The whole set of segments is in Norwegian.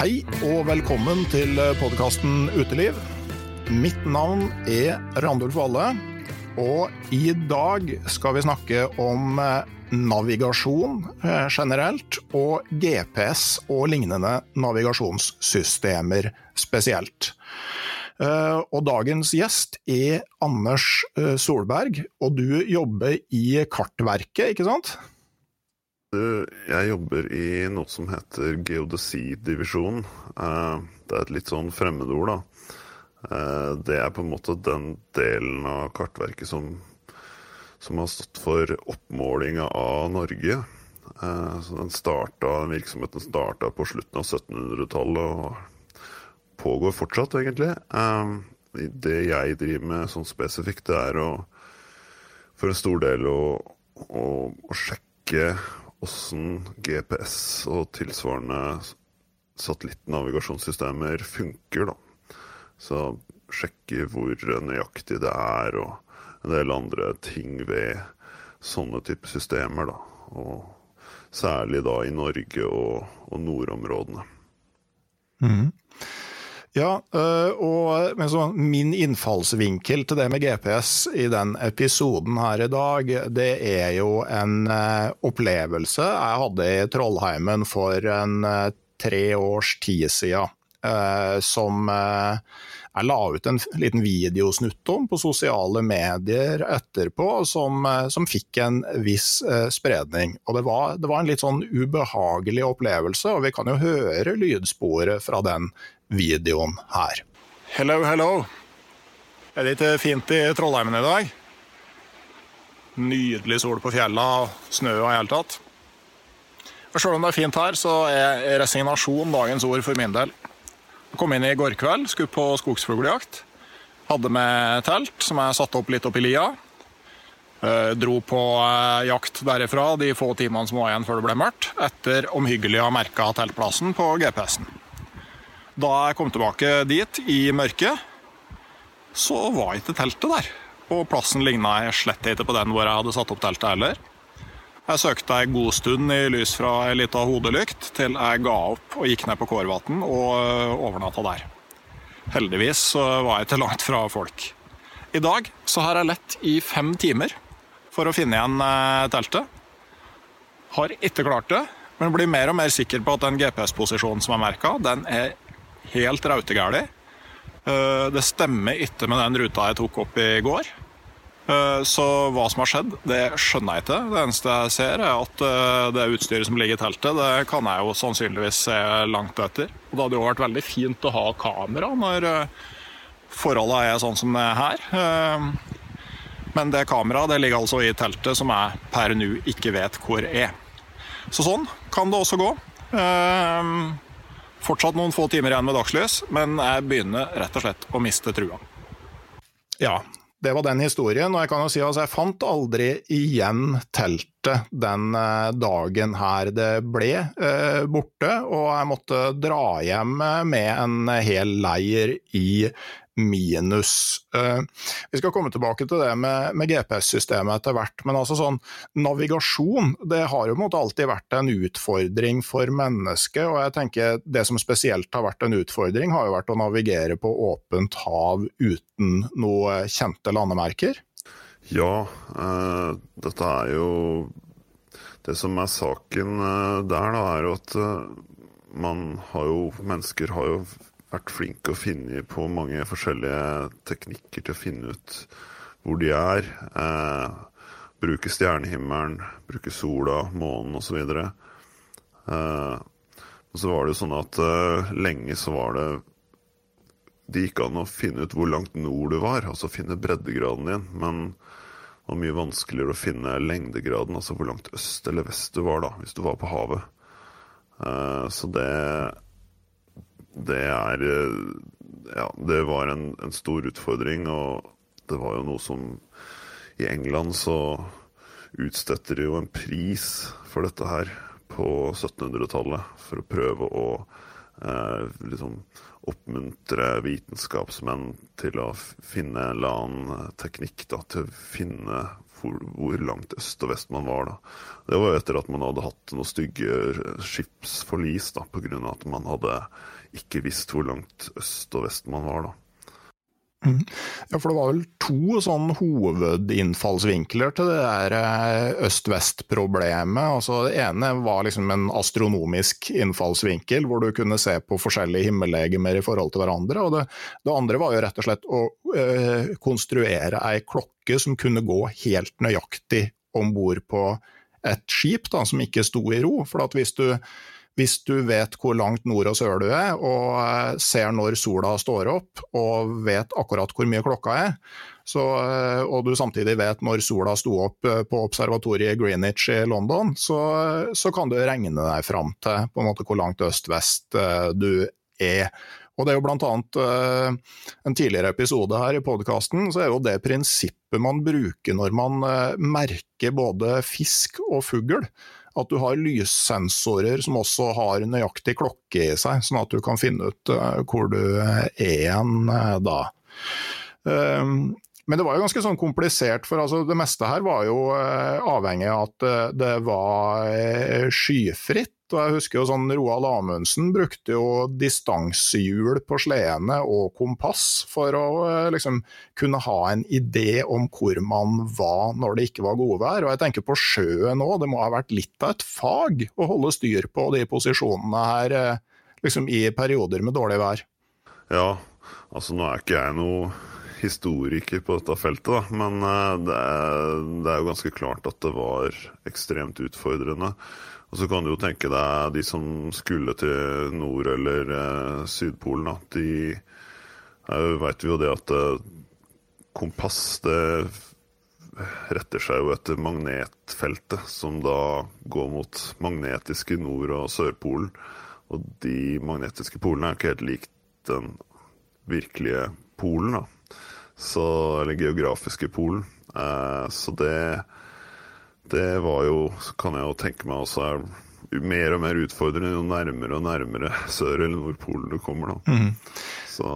Hei og velkommen til podkasten Uteliv. Mitt navn er Randulf Valle, og i dag skal vi snakke om eh, navigasjon eh, generelt, og GPS og lignende navigasjonssystemer spesielt. Eh, og dagens gjest er Anders Solberg, og du jobber i Kartverket, ikke sant? Jeg jobber i noe som heter geodesidivisjon. Det er et litt sånn fremmedord, da. Eh, det er på en måte den delen av kartverket som, som har stått for oppmålinga av Norge. Eh, så den, starta, virksomheten starta på slutten av 1700-tallet og pågår fortsatt, egentlig. Eh, det jeg driver med sånn spesifikt, det er å for en stor del å, å, å sjekke åssen GPS og tilsvarende satellittnavigasjonssystemer funker, da. Så sjekke hvor nøyaktig det er, og en del andre ting ved sånne type systemer, da. Og særlig da i Norge og, og nordområdene. Mm. Ja, øh, og min innfallsvinkel til det med GPS i den episoden her i dag, det er jo en øh, opplevelse jeg hadde i Trollheimen for en øh, tre års tid siden. Som jeg la ut en liten videosnutt om på sosiale medier etterpå, som, som fikk en viss spredning. Og det var, det var en litt sånn ubehagelig opplevelse, og vi kan jo høre lydsporet fra den videoen her. Hello, hello. Er det ikke fint i Trollheimen i dag? Nydelig sol på fjella, snø og i hele tatt. Selv om det er fint her, så er resignasjon dagens ord for min del. Jeg kom inn i går kveld, skulle på skogsfugljakt. Hadde med telt, som jeg satte opp litt opp i lia. Eh, dro på eh, jakt derifra de få timene som var igjen før det ble mørkt, etter omhyggelig å ha merka teltplassen på GPS-en. Da jeg kom tilbake dit i mørket, så var ikke teltet der. Og plassen ligna slett ikke på den hvor jeg hadde satt opp teltet heller. Jeg søkte ei god stund i lys fra ei lita hodelykt, til jeg ga opp og gikk ned på Kårvatn og øh, overnatta der. Heldigvis var jeg ikke langt fra folk. I dag så har jeg lett i fem timer for å finne igjen øh, teltet. Har ikke klart det, men blir mer og mer sikker på at den GPS-posisjonen som er merka, den er helt rautegæli. Eh, det stemmer ikke med den ruta jeg tok opp i går. Eh, så hva som har skjedd, det skjønner jeg ikke. Det eneste jeg ser, er at eh, det utstyret som ligger i teltet, det kan jeg jo sannsynligvis se langt etter. Og det hadde jo vært veldig fint å ha kamera når forholdene er sånn som det er her. Men det kameraet ligger altså i teltet som jeg per nå ikke vet hvor er. Så sånn kan det også gå. Fortsatt noen få timer igjen med dagslys, men jeg begynner rett og slett å miste trua. Ja, det var den historien. Og jeg kan jo si at jeg fant aldri igjen teltet den eh, dagen her det ble eh, borte, og jeg måtte dra hjem med en hel leir i minus. Eh, vi skal komme tilbake til det med, med GPS-systemet etter hvert, men altså sånn navigasjon det har jo måte alltid vært en utfordring for mennesket. og jeg tenker Det som spesielt har vært en utfordring, har jo vært å navigere på åpent hav uten noe kjente landemerker. Ja, uh, dette er jo Det som er saken uh, der, da, er jo at uh, man har jo Mennesker har jo vært flinke å finne på mange forskjellige teknikker til å finne ut hvor de er. Eh, bruke stjernehimmelen, bruke sola, månen osv. Eh, og så var det jo sånn at eh, lenge så var det Det gikk an å finne ut hvor langt nord du var, altså finne breddegraden din. Men det var mye vanskeligere å finne lengdegraden, altså hvor langt øst eller vest du var da, hvis du var på havet. Eh, så det det er eh, Ja, det var en, en, stor utfordring, og det var jo noe som I England så utstøtter de jo en pris for dette her på 1700-tallet for å prøve å eh, liksom oppmuntre vitenskapsmenn til å finne en eller annen teknikk da, til å finne hvor, hvor, langt øst og vest man var. da. Det var etter at man hadde hatt noen stygge skipsforlis da, pga. at man hadde ikke visst hvor langt øst og vest man var, da. Mm. Ja, for det var vel to sånn hovedinnfallsvinkler til det der eh, øst-vest-problemet. Altså, det ene var liksom en astronomisk innfallsvinkel, hvor du kunne se på forskjellige himmellegemer i forhold til hverandre. Og det, det andre var jo rett og slett å øh, konstruere ei klokke som kunne gå helt nøyaktig om bord på et skip da, som ikke sto i ro. For at hvis du hvis du vet hvor langt nord og sør du er, og eh, ser når sola står opp, og vet akkurat hvor mye klokka er, så, eh, og du samtidig vet når sola sto opp eh, på observatoriet Greenwich i London, så, så kan du regne deg fram til på en måte hvor langt øst-vest du er. Og det er jo blant annet en tidligere episode her i podkasten, så er jo det prinsippet man bruker når man merker både fisk og fugl at du har lyssensorer som også har nøyaktig klokke i seg, sånn at du kan finne ut uh, hvor du er uh, da. Men det var jo ganske sånn komplisert, for altså det meste her var jo uh, avhengig av at det var skyfritt. Og jeg husker jo sånn Roald Amundsen brukte jo distansehjul på sledene og kompass for å eh, liksom kunne ha en idé om hvor man var når det ikke var godvær. Og jeg tenker på sjøen òg, det må ha vært litt av et fag å holde styr på de posisjonene her eh, liksom i perioder med dårlig vær. Ja, altså nå er ikke jeg noe historiker på dette feltet, da. men eh, det er, jo ganske klart at det var ekstremt utfordrende. Og så kan du jo tenke deg de som skulle til Nord- eller eh, Sydpolen, da. De eh, veit jo det at kompass det retter seg jo etter magnetfeltet, som da går mot magnetiske Nord- og Sørpolen. Og de magnetiske polene er ikke helt likt den virkelige polen, da. Så, eller geografiske polen. Eh, så det det var jo, kan jeg jo tenke meg også er mer og mer utfordrende jo nærmere og nærmere Sør- eller Nordpolen du kommer. da. Mm. Så,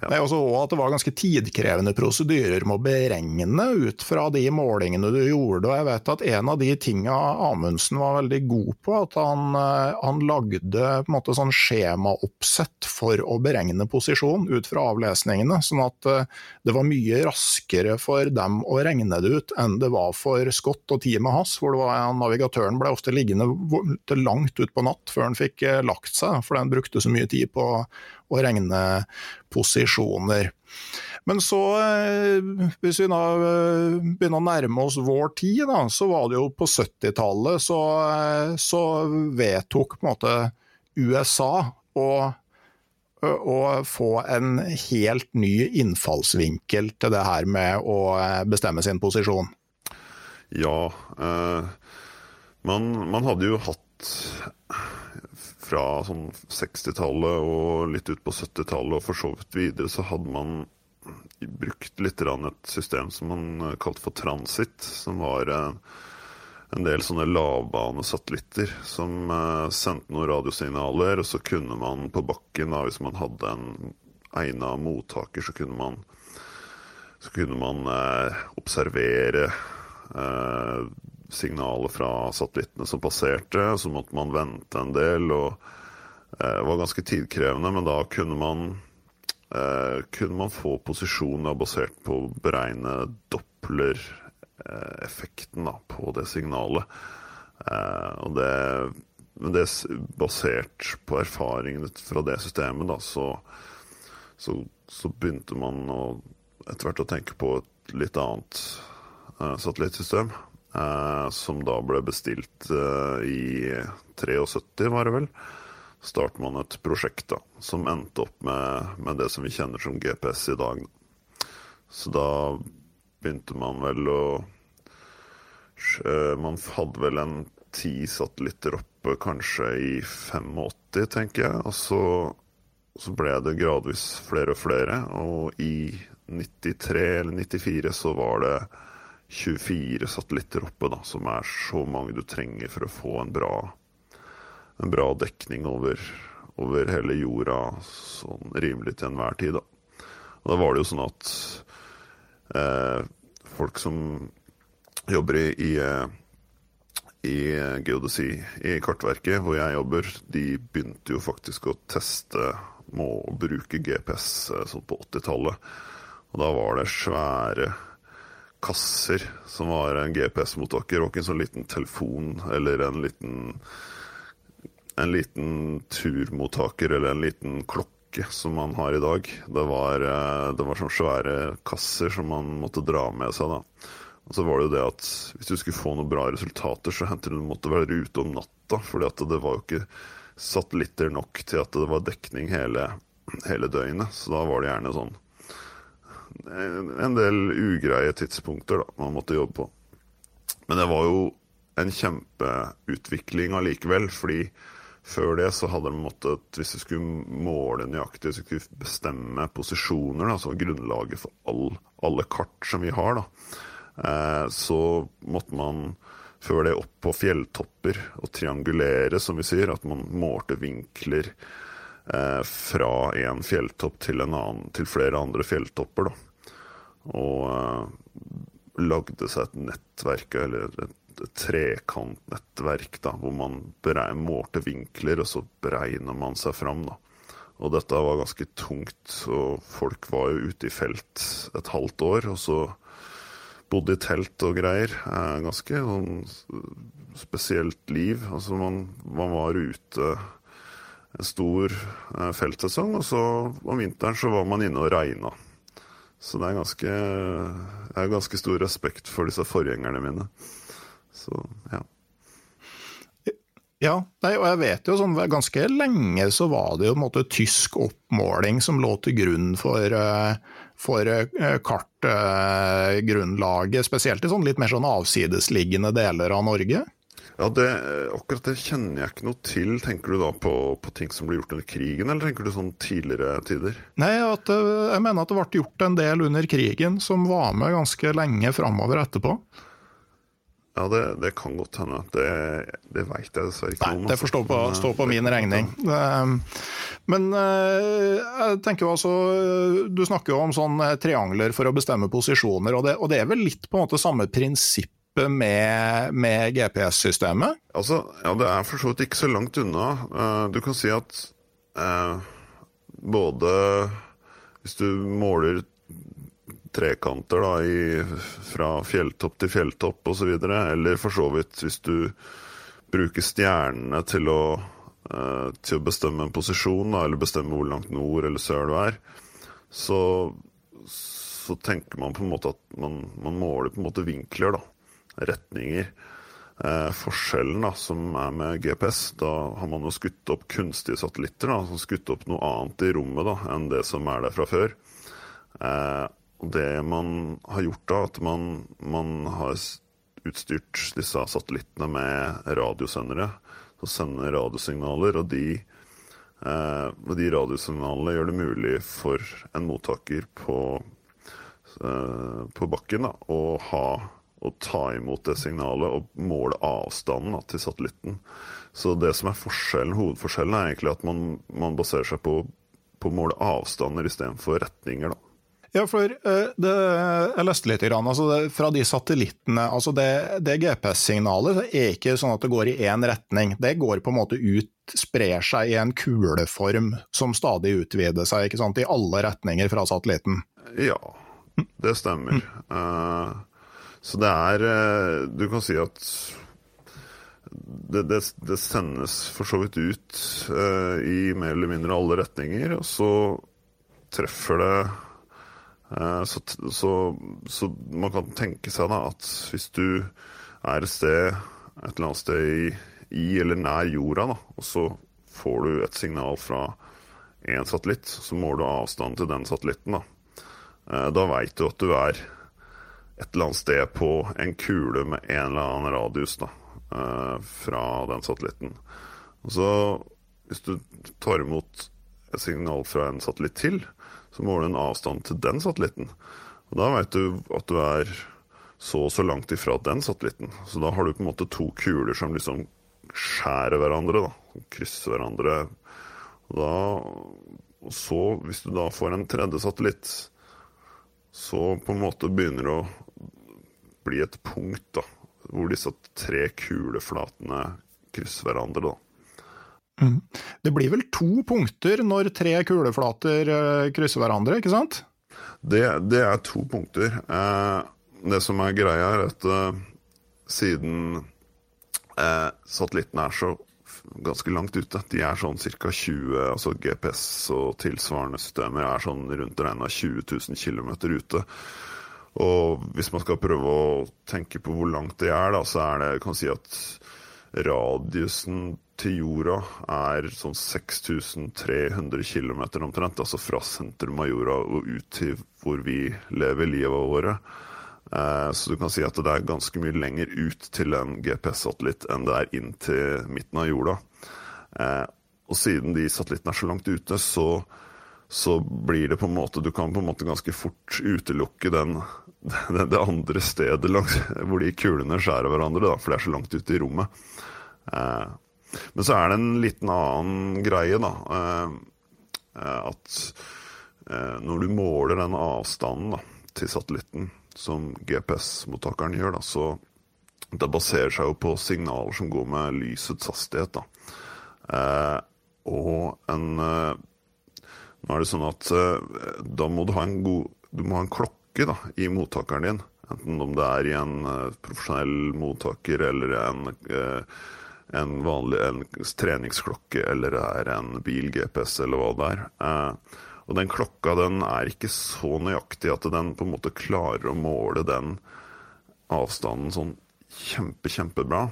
ja. Det er også at det var ganske tidkrevende prosedyrer med å beregne ut fra de målingene du gjorde. og jeg vet at En av de tinga Amundsen var veldig god på, at han, eh, han lagde på sånn skjemaoppsett for å beregne posisjon ut fra avlesningene. Sånn at eh, det var mye raskere for dem å regne det ut enn det var for Scott og teamet hans. hvor var, Navigatøren ble ofte liggende langt utpå natt før han fikk eh, lagt seg, for den brukte så mye tid på å regne posisjoner. Men så, hvis vi nå begynner å nærme oss vår tid, da, så var det jo på 70-tallet så, så, vedtok på en måte USA å, å få en helt ny innfallsvinkel til det her med å bestemme sin posisjon. Ja, eh, man, man, hadde jo hatt fra sånn 60-tallet og litt ut på 70-tallet og for så vidt videre, så hadde man brukt litt et system som man kalte for transit, som var en, en del sånne lavbanesatellitter som uh, sendte noen radiosignaler, og så kunne man på bakken, da, hvis man hadde en egna mottaker, så kunne man, så kunne man observere uh, signaler fra satellittene som passerte. Så måtte man vente en del, og eh, det var ganske tidkrevende. Men da kunne man, eh, kunne man få posisjoner basert på å beregne Doppler-effekten på det signalet. Eh, og det, men det basert på erfaringene fra det systemet, da, så, så, så begynte man å, etter hvert å tenke på et litt annet satellittsystem. Eh, som da ble bestilt eh, i 73, var det vel. startet man et prosjekt da, som endte opp med, med, det som vi kjenner som GPS i dag. Så da begynte man vel å eh, Man hadde vel en ti satellitter oppe kanskje i 85, tenker jeg. Og så, så ble det gradvis flere og flere. Og i 93 eller 94 så var det 24 satellitter oppe, da, som er så mange du trenger for å få en bra, en bra dekning over, over, hele jorda sånn rimelig til enhver tid. Da. Og da var det jo sånn at eh, folk som jobber i, i, i geodesi, i Kartverket, hvor jeg jobber, de begynte jo faktisk å teste med å bruke GPS sånn på 80-tallet. Og da var det svære kasser som var en GPS-mottaker, og en sånn liten telefon eller en liten en liten turmottaker eller en liten klokke som man har i dag. Det var, eh, det var sånne svære kasser som man måtte dra med seg. da. Og så var det jo det at hvis du skulle få noen bra resultater, så hendte det du måtte være ute om natta. fordi at det var jo ikke satellitter nok til at det var dekning hele, hele døgnet. Så da var det gjerne sånn en del ugreie tidspunkter da, man måtte jobbe på. Men det var jo en kjempeutvikling allikevel, fordi før det så hadde de måttet, hvis du skulle måle nøyaktig, så du skulle bestemme posisjoner, som grunnlaget for all, alle kart som vi har, da, eh, så måtte man før det opp på fjelltopper og triangulere, som vi sier, at man målte vinkler eh, fra en fjelltopp til, en annen, til flere andre fjelltopper. da. Og uh, lagde seg et nettverk, eller et, et trekantnettverk, da, hvor man målte vinkler, og så beregner man seg fram. da. Og dette var ganske tungt, og folk var jo ute i felt et halvt år. Og så bodde i telt og greier. Eh, ganske sånn spesielt liv. Altså man, man var ute en stor eh, feltsesong, og så om vinteren så var man inne og regna. Så det er ganske Jeg har ganske stor respekt for disse forgjengerne mine. Så ja. Ja, nei, og jeg vet jo sånn ganske lenge så var det jo en måte tysk oppmåling som lå til grunn for, eh, for eh, kartgrunnlaget, spesielt i sånn litt mer sånn avsidesliggende deler av Norge. Ja, det, Akkurat det kjenner jeg ikke noe til. Tenker du da på, på, ting som ble gjort under krigen, eller tenker du sånn tidligere tider? Nei, at, eh, jeg mener at det ble gjort en del under krigen som var med ganske lenge framover etterpå. Ja, det, det, kan godt hende. Det, det veit jeg dessverre ikke om. Nei, det får stå på, stå på min regning. Men eh, jeg tenker jo altså Du snakker jo om sånn triangler for å bestemme posisjoner, og det, og det er vel litt på en måte samme prinsipp med, med GPS-systemet? Altså, ja, Det er for så vidt ikke så langt unna. Uh, du kan si at uh, både hvis du måler trekanter da, i, fra fjelltopp til fjelltopp osv., eller for så vidt hvis du bruker stjernene til å uh, til å bestemme en posisjon, da, eller bestemme hvor langt nord eller sør du er, så, så tenker man på en måte at man, man måler på en måte vinkler, da. Retninger. Eh, forskjellen da, som er med GPS, da har man jo skutt opp kunstige satellitter. da, som Skutt opp noe annet i rommet da, enn det som er der fra før. Eh, det man har gjort da, at man, man har utstyrt disse satellittene med radiosendere som sender radiosignaler. Og de, eh, de radiosignalene gjør det mulig for en mottaker på, eh, på bakken da, å, ha, å ta imot det signalet og måle avstanden da, til satellitten. Så det som er forskjellen, hovedforskjellen er egentlig at man, man baserer seg på, på å måle avstander istedenfor retninger. da. Ja, for uh, det, jeg leste litt grann, altså det, fra de satellittene altså Det, det GPS-signalet er ikke sånn at det går i én retning. Det går på en måte ut, sprer seg i en kuleform som stadig utvider seg ikke sant, i alle retninger fra satellitten. Ja, det stemmer. Mm. Uh, så det er uh, Du kan si at det, det, det sendes for så vidt ut i mer eller mindre alle retninger, og så treffer det uh, så, så, så, man kan tenke seg da at hvis du er et sted, et eller annet sted i, i eller nær jorda, da, og så får du et signal fra én satellitt, så måler du avstanden til den satellitten. Da, uh, da veit du at du er et eller annet sted på en kule med en eller annen radius da, eh, fra den satellitten. Og så hvis du tar imot et signal fra en satellitt til, så måler du en avstand til den satellitten. Og Da veit du at du er så og så langt ifra den satellitten. Så da har du på en måte to kuler som liksom skjærer hverandre, da. Krysser hverandre. Og da og så, hvis du da får en tredje satellitt, så på en måte begynner det å bli et punkt da, hvor disse tre kuleflatene krysser hverandre. da. Mm. Det blir vel to punkter når tre kuleflater eh, krysser hverandre, ikke sant? Det, det er to punkter. Eh, det som er greia, er at eh, siden satellitten er så ganske langt ute. De er sånn ca. 20 altså GPS og tilsvarende systemer er sånn rundt regna 20 000 km ute. Og hvis man skal prøve å tenke på hvor langt det er, da, så er det kan si at radiusen til jorda er sånn 6300 km omtrent. Altså fra sentrum av jorda og ut til hvor vi lever livet våre. Eh, så du kan si at det er ganske mye lenger ut til en GPS-satellitt enn det er inn til midten av jorda. Eh, og siden de satellittene er så langt ute, så, så blir det på en måte Du kan på en måte ganske fort utelukke den, det, det andre stedet langs, hvor de kulene skjærer hverandre, da, for det er så langt ute i rommet. Eh, men så er det en liten annen greie, da. Eh, eh, at eh, når du måler den avstanden da, til satellitten, som GPS-mottakeren gjør, da, så det baserer seg jo på signaler som går med lysets hastighet. Da. Eh, og en eh, Nå er det sånn at da må du ha en god Du må ha en klokke da, i mottakeren din. Enten om det er i en profesjonell mottaker eller en en vanlig en treningsklokke eller er en bil-GPS eller hva det er. Eh, og den klokka den er ikke så nøyaktig at den på en måte klarer å måle den avstanden sånn kjempe, kjempebra.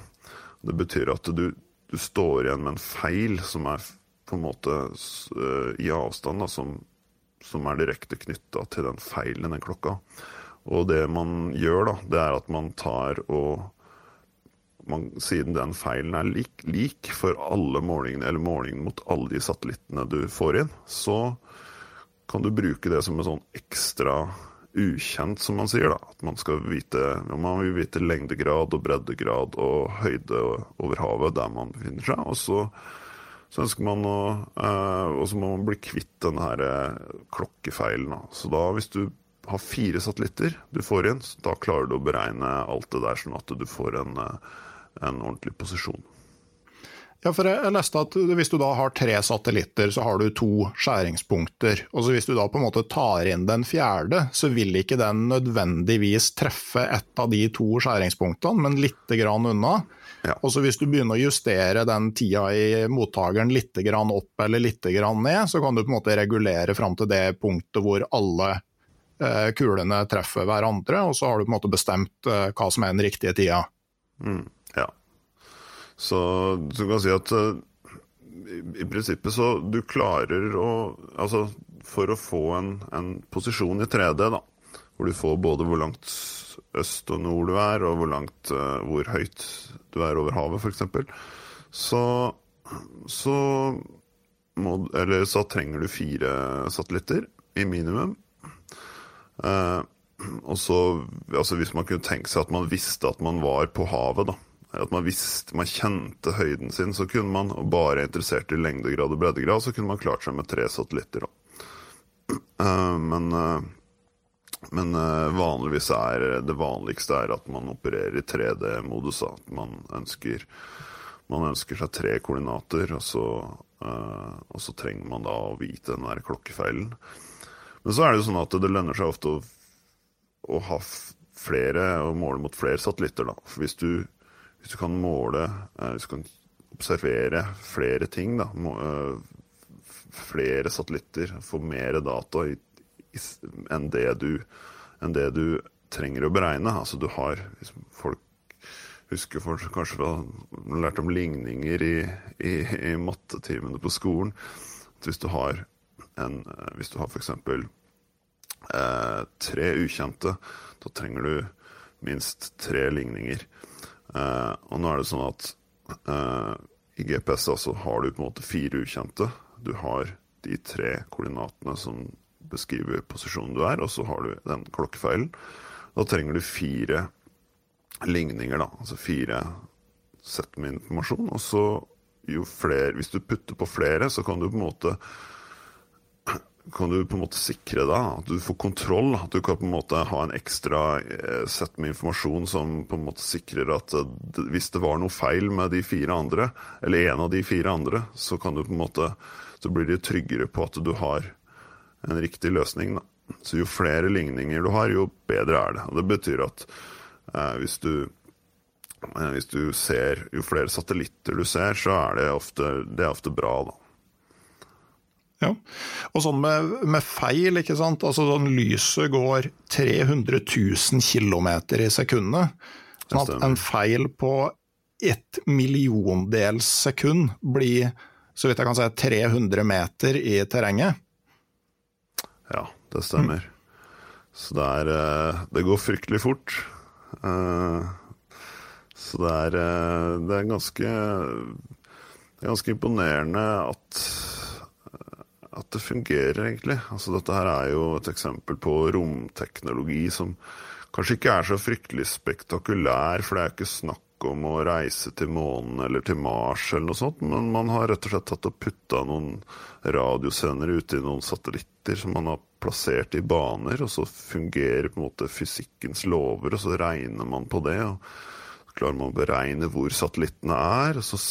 Det betyr at du, du står igjen med en feil som er på en måte i avstand, da, som, som, er direkte knytta til den feilen i den klokka. Og det man gjør, da, det er at man tar og man, siden den feilen er lik, lik, for alle målingene, eller målingene mot alle de satellittene du får inn, så kan du bruke det som en sånn ekstra ukjent, som man sier. da, At man skal vite man vil vite lengdegrad og breddegrad og høyde over havet der man befinner seg. Og så, så ønsker man å eh, Og så må man bli kvitt denne her eh, klokkefeilen. Så da, hvis du har fire satellitter du får inn, da klarer du å beregne alt det der, sånn at du får en eh, en ordentlig posisjon. Ja, for jeg leste at Hvis du da har tre satellitter, så har du to skjæringspunkter. Og så Hvis du da på en måte tar inn den fjerde, så vil ikke den nødvendigvis treffe et av de to skjæringspunktene, men litt grann unna. Ja. Og så Hvis du begynner å justere den tida i mottakeren litt grann opp eller litt grann ned, så kan du på en måte regulere fram til det punktet hvor alle eh, kulene treffer hverandre, og så har du på en måte bestemt eh, hva som er den riktige tida. Mm, ja. Så du kan si at uh, i, i, prinsippet så du klarer å Altså for å få en, en posisjon i 3D, da, hvor du får både hvor langt øst og nord du er, og hvor langt uh, hvor høyt du er over havet, f.eks., så så må Eller så trenger du fire satellitter i minimum. Eh, og så, altså Hvis man kunne tenke seg at man visste at man var på havet, da, at man visste, man kjente høyden sin, så kunne man, og bare interessert i lengdegrad og breddegrad, så kunne man klart seg med tre satellitter. Uh, men, uh, men uh, vanligvis er det vanligste er at man opererer i 3D-modus. At man ønsker, man ønsker seg tre koordinater, og så, og så, trenger man da å vite den der klokkefeilen. Men så er det jo sånn at det lønner seg ofte å, å ha flere, og måle mot flere satellitter. da. For hvis du hvis du kan måle eh, Hvis du kan observere flere ting, da, eh, flere satellitter, få mer data i, enn, det du, enn det du trenger å beregne. Altså du har folk husker folk kanskje fra lært om ligninger i, i, i mattetimene på skolen. At hvis du har en eh, Hvis har f.eks. Eh, tre ukjente, da trenger du minst tre ligninger. Eh, og nå er det sånn at eh, i GPS altså, har du på en måte fire ukjente. Du har de tre koordinatene som beskriver posisjonen du er, og så har du den klokkefeilen. Da trenger du fire ligninger, da. Altså fire sett med informasjon. Og så jo flere Hvis du putter på flere, så kan du på en måte kan du på en måte sikre deg at du får kontroll. At du kan på en måte ha en ekstra eh, sett med informasjon som på en måte sikrer at eh, hvis det var noe feil med de fire andre, eller en av de fire andre, så kan du på en måte så blir de tryggere på at du har en riktig løsning. Da. Så jo flere ligninger du har, jo bedre er det. Og det betyr at eh, hvis du eh, hvis du ser, Jo flere satellitter du ser, så er det ofte, det er ofte bra. da. Ja, og sånn med, med, feil, ikke sant. Altså sånn lyset går 300 000 km i sekundet. Sånn at en feil på ett milliondels sekund blir, så vidt jeg kan si, 300 meter i terrenget. Ja, det stemmer. Mm. Så det er eh, Det går fryktelig fort. Eh, så det er, eh, det er ganske, ganske imponerende at at det fungerer, egentlig. Altså, dette her er jo et eksempel på romteknologi som kanskje ikke er så fryktelig spektakulær, for det er jo ikke snakk om å reise til månen eller til Mars eller noe sånt, men man har rett og slett tatt og putta noen radiosendere ute i noen satellitter som man har plassert i baner, og så fungerer på en måte fysikkens lover, og så regner man på det. og så klarer man å beregne hvor satellittene er, og så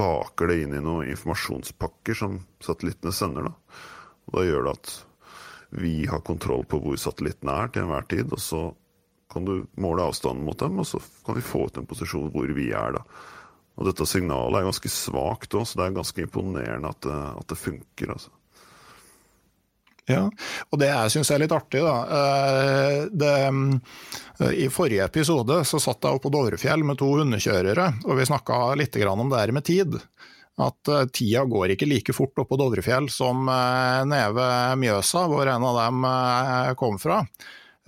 baker det inn i noen informasjonspakker som satellittene sender. Da. Og da gjør det at vi har kontroll på hvor satellittene er til enhver tid. Og så kan du måle avstanden mot dem, og så kan vi få ut en posisjon hvor vi er. da. Og dette signalet er ganske svakt òg, så det er ganske imponerende at det, at det funker. altså. Ja, og det jeg syns er litt artig, da eh, det, I forrige episode så satt jeg oppe på Dovrefjell med to hundekjørere, og vi snakka litt om det her med tid. At eh, tida går ikke like fort opp på Dovrefjell som eh, nede ved Mjøsa, hvor en av dem kom fra.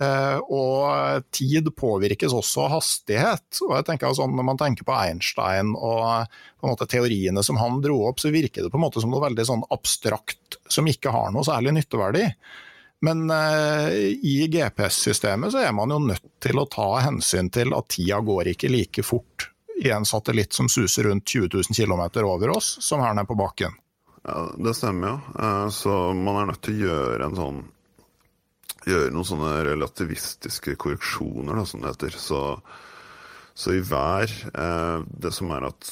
Eh, og tid påvirkes også av hastighet. og jeg tenker sånn, Når man tenker på Einstein og på en måte teoriene som han dro opp, så virker det på en måte som noe veldig sånn abstrakt som ikke har noe særlig nytteverdi. Men uh, i GPS-systemet så er man jo nødt til å ta hensyn til at tida går ikke like fort i en satellitt som suser rundt 20 000 km over oss, som her nede på bakken. Ja, Det stemmer jo. Uh, så man er nødt til å gjøre en sånn gjøre noen sånne relativistiske korreksjoner, da, som det heter. Så, så i hver eh, Det som er at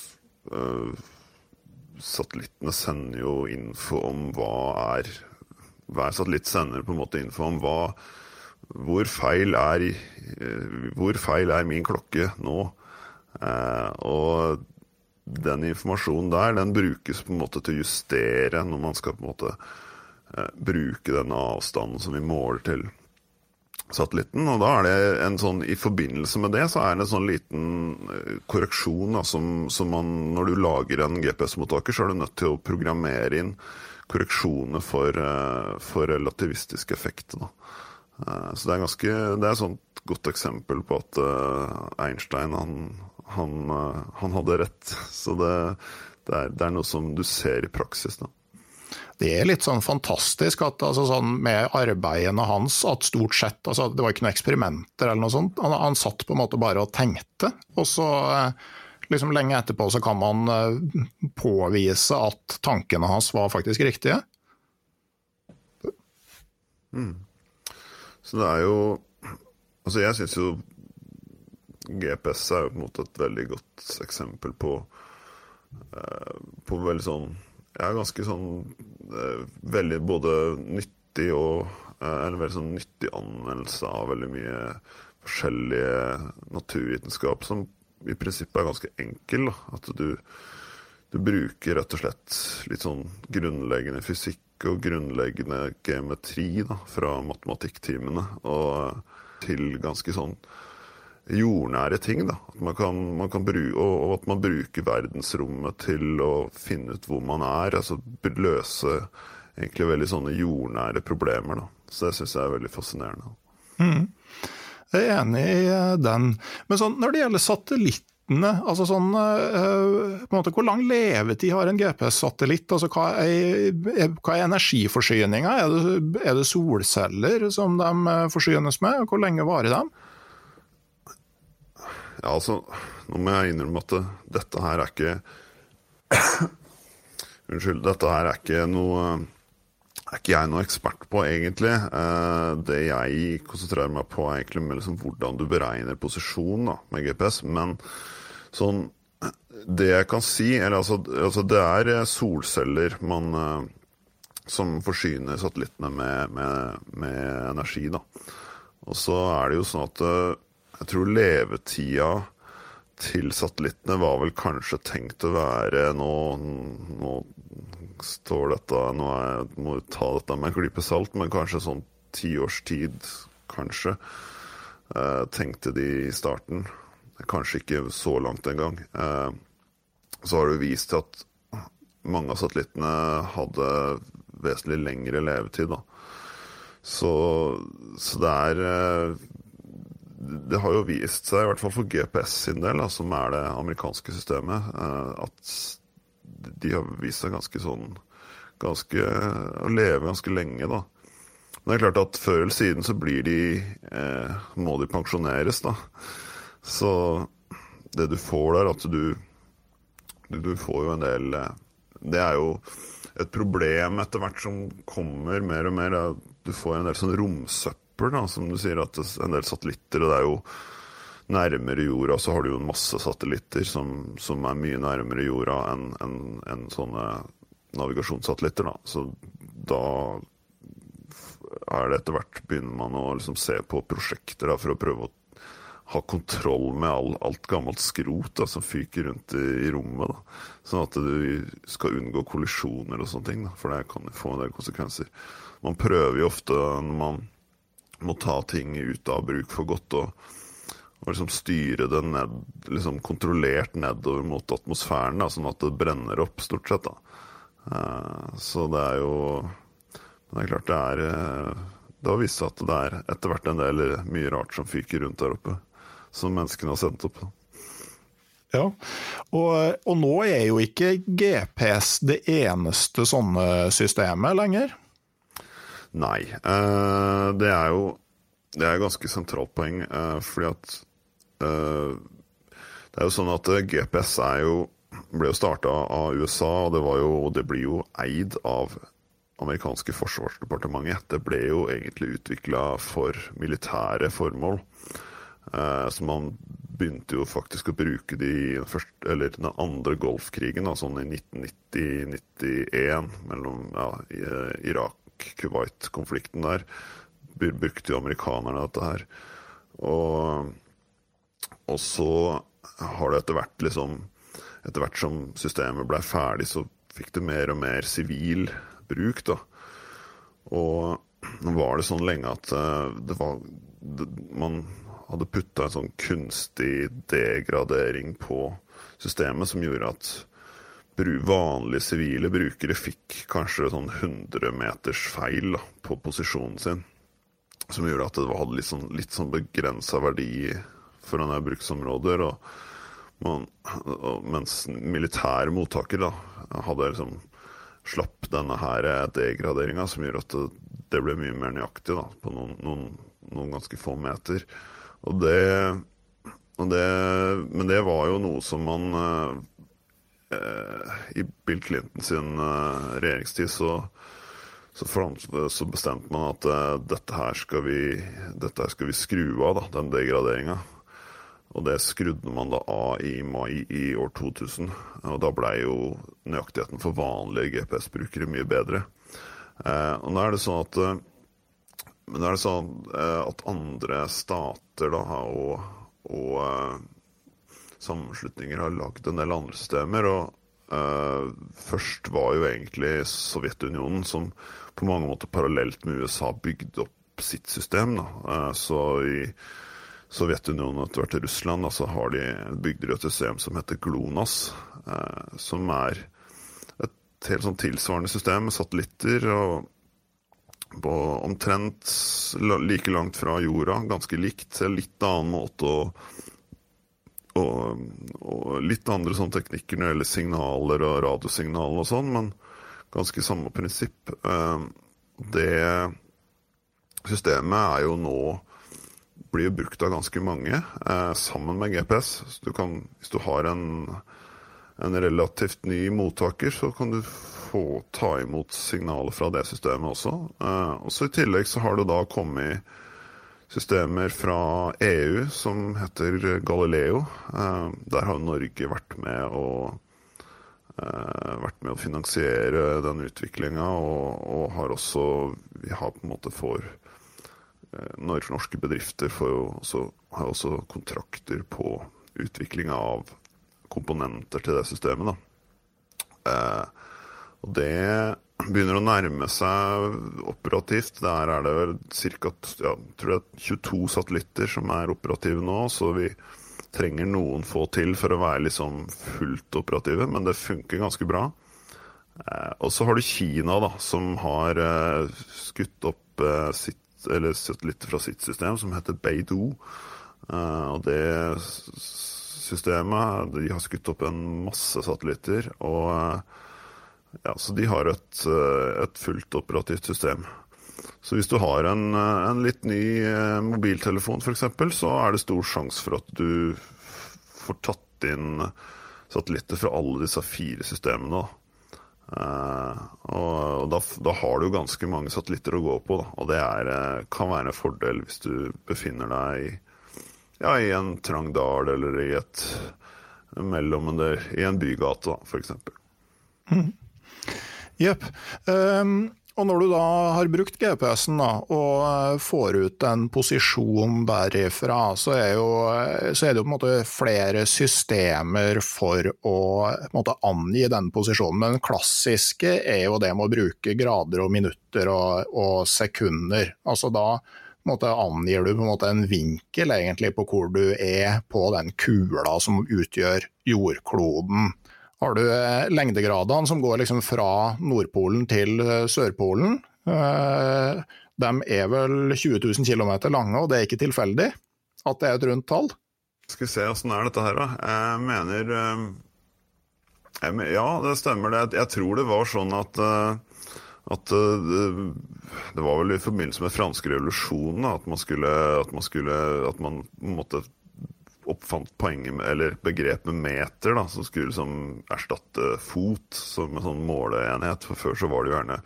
eh, satellittene sender jo info om hva er Hver satellitt sender på en måte info om hva hvor feil er, hvor feil er min klokke nå? og den informasjonen der, den brukes på en måte til å justere når man skal på en måte bruke denne avstanden som vi måler til satellitten. Og da er det en sånn, I forbindelse med det så er det en sånn liten eh, korreksjon da, som, som man Når du lager en GPS-mottaker, så er du nødt til å programmere inn korreksjoner for, eh, for relativistisk effekt. Da. Eh, så det er ganske, det er et sånt godt eksempel på at Einstein han, han, han hadde rett. Så det, det, er, det er noe som du ser i praksis. da det er litt sånn fantastisk at altså, sånn med arbeidene hans at stort sett altså, Det var ikke noen eksperimenter eller noe sånt. Han, han, satt på en måte bare og tenkte. Og så eh, liksom lenge etterpå så kan man eh, påvise at tankene hans var faktisk riktige. Mm. Så det er jo Altså jeg syns jo GPS er jo på en måte et veldig godt eksempel på, eh, på veldig sånn ja, ganske sånn eh, Veldig både nyttig og eh, En veldig sånn nyttig anvendelse av veldig mye forskjellige naturvitenskap som i prinsippet er ganske enkel. Da. At du, du bruker rett og slett litt sånn grunnleggende fysikk og grunnleggende geometri da, fra matematikktimene og til ganske sånn jordnære ting. da. Man kan, man kan bruke, og, at man bruker verdensrommet til å finne ut hvor man er. altså Løse egentlig veldig sånne jordnære problemer. da. Så det syns jeg er veldig fascinerende. Mm. Jeg er enig i eh, den. Men sånn, når det gjelder satellittene, altså sånn, på en måte, hvor lang levetid har en GPS-satellitt? Altså, hva, er, er energiforsyninga? Er, er, det solceller som de forsynes med? Hvor lenge varer de? Ja, altså, nå må jeg innrømme at dette her er ikke Unnskyld. Dette her er ikke noe er ikke jeg noe ekspert på, egentlig. Eh, det jeg konsentrerer meg på, er egentlig liksom hvordan du beregner posisjon da, med GPS. Men sånn Det jeg kan si eller altså, altså Det er solceller man, eh, som forsyner satellittene med, med, med energi. da. Og så er det jo sånn at eh, jeg tror levetida til satellittene var vel kanskje tenkt å være Nå, nå står dette Nå jeg, må jeg ta dette med en klype salt, men kanskje sånn tiårstid, kanskje. Eh, tenkte de i starten. Kanskje ikke så langt engang. Eh, så har det vist til at mange av satellittene hadde vesentlig lengre levetid. da. Så, så det er eh, det har jo vist seg, i hvert fall for GPS sin del, som er det amerikanske systemet, eh, at de har vist seg ganske sånn ganske, Å leve ganske lenge, da. Men det er klart at før eller siden så blir de eh, Må de pensjoneres, da. Så det du får der, at du Du, du får jo en del eh, Det er jo et problem etter hvert som kommer mer og mer. Du får en del sånn romsøppel søppel, da, som du sier, at en del satellitter. Og det er jo nærmere jorda så har du jo en masse satellitter som, som er mye nærmere jorda enn en, en sånne navigasjonssatellitter. Da. Så da er det etter hvert begynner man å liksom se på prosjekter da, for å prøve å ha kontroll med all, alt gammelt skrot da, som fyker rundt i, i rommet. Sånn at du skal unngå kollisjoner og sånne ting, for det kan få en del konsekvenser. Man prøver jo ofte når man må ta ting ut av bruk for godt og, og liksom styre det ned, liksom kontrollert nedover mot atmosfæren, da, sånn at det brenner opp, stort sett. da. Uh, så det er jo det er klart det er uh, Det har vist seg at det er etter hvert en del mye rart som fyker rundt der oppe, som menneskene har sendt opp. Ja, og, og, nå er jo ikke GPS det eneste sånne systemet lenger. Nei. Uh, det er jo det er et ganske sentralt poeng, uh, fordi at uh, Det er jo sånn at GPS er jo, ble jo starta av USA, og det, jo, det blir jo eid av amerikanske forsvarsdepartementet. Det ble jo egentlig utvikla for militære formål. Uh, så man begynte jo faktisk å bruke de første, eller den andre Golfkrigen, da, sånn i 1990-91, mellom ja, Irak-Kuwait-konflikten der. Brukte jo amerikanerne dette her. Og, og så har det etter hvert liksom Etter hvert som systemet blei ferdig, så fikk det mer og mer sivil bruk, da. Og nå var det sånn lenge at uh, det var det, Man hadde putta en sånn kunstig degradering på systemet som gjorde at vanlige sivile brukere fikk kanskje sånn 100 meters feil da, på posisjonen sin. Som gjorde at det hadde litt sånn, litt sånn begrensa verdi for denne bruksområder. Og man, og mens militære mottakere da, hadde liksom slapp denne her degraderinga, som gjør at det, det, ble mye mer nøyaktig da, på noen, noen, noen ganske få meter. Og det, og det, Men det var jo noe som man eh, I Bill Clinton sin eh, regjeringstid så så, så, bestemte man at dette, her skal vi, her skal vi skru av, da, den degraderinga. Og det skrudde man da av i mai i år 2000. Og da blei jo nøyaktigheten for vanlige GPS-brukere mye bedre. Eh, og nå er det sånn at men er det sånn at andre stater da, og, og sammenslutninger har lagd en del andre systemer. og Uh, først var jo egentlig Sovjetunionen, som på mange måter parallelt med USA bygde opp sitt system. Uh, så i Sovjetunionen og etter hvert Russland så har de bygd et system som heter GLONASS, uh, som er et helt sånn tilsvarende system med satellitter. og på omtrent like langt fra jorda, ganske likt. Litt annen måte å og, og, litt andre sånne teknikker når det gjelder signaler og radiosignaler og sånn, men ganske samme prinsipp. Eh, det systemet er jo nå blir brukt av ganske mange eh, sammen med GPS. Så du kan, hvis du har en, en, relativt ny mottaker, så kan du få ta imot signaler fra det systemet også. og så I tillegg så har det da kommet systemer fra EU som heter Galileo. Eh, der har Norge vært med å, eh, vært med å finansiere den utviklinga, og, og, har også Vi har på en måte for eh, norske bedrifter også, har også kontrakter på utviklinga av komponenter til det systemet. Da. Og det begynner å nærme seg operativt. Der er det vel ca. Ja, 22 satellitter som er operative nå. Så vi trenger noen få til for å være liksom fullt operative, men det funker ganske bra. Eh, og så har du Kina, da, som har eh, skutt opp eh, sitt, eller satellitter fra sitt system, som heter Beidou. Eh, og det systemet De har skutt opp en masse satellitter. og eh, ja, så de har et, eh, et, fullt operativt system. Så hvis du har en, eh, en litt ny eh, mobiltelefon f.eks., så er det stor sjanse for at du får tatt inn satellitter fra alle disse fire systemene. Og da, da, har du ganske mange satellitter å gå på, og det er, kan være en fordel hvis du befinner deg i, ja, i en trang dal eller i et mellom i en bygate, f.eks. Jepp. Um, og når du da har brukt GPS-en og eh, får ut en posisjon derifra, så er, jo, så er det jo på en måte flere systemer for å måte, angi den posisjonen. Men den klassiske er jo det med å bruke grader og minutter og, og sekunder. Altså da måte, angir du på en, måte, en vinkel egentlig på hvor du er på den kula som utgjør jordkloden har du eh, lengdegradene som går liksom fra Nordpolen til eh, Sørpolen. Eh, de er vel 20 000 km lange, og det er ikke tilfeldig at det er et rundt tall. Skal vi se, åssen er dette her, da. Jeg mener Ja, det stemmer det. Jeg tror det var sånn at at det var vel i forbindelse med franske revolusjonen at man skulle, at man, skulle, at man måtte oppfant poenget med, eller begrepet meter, da, som skulle liksom erstatte fot som en sånn måleenhet. For før så var det jo gjerne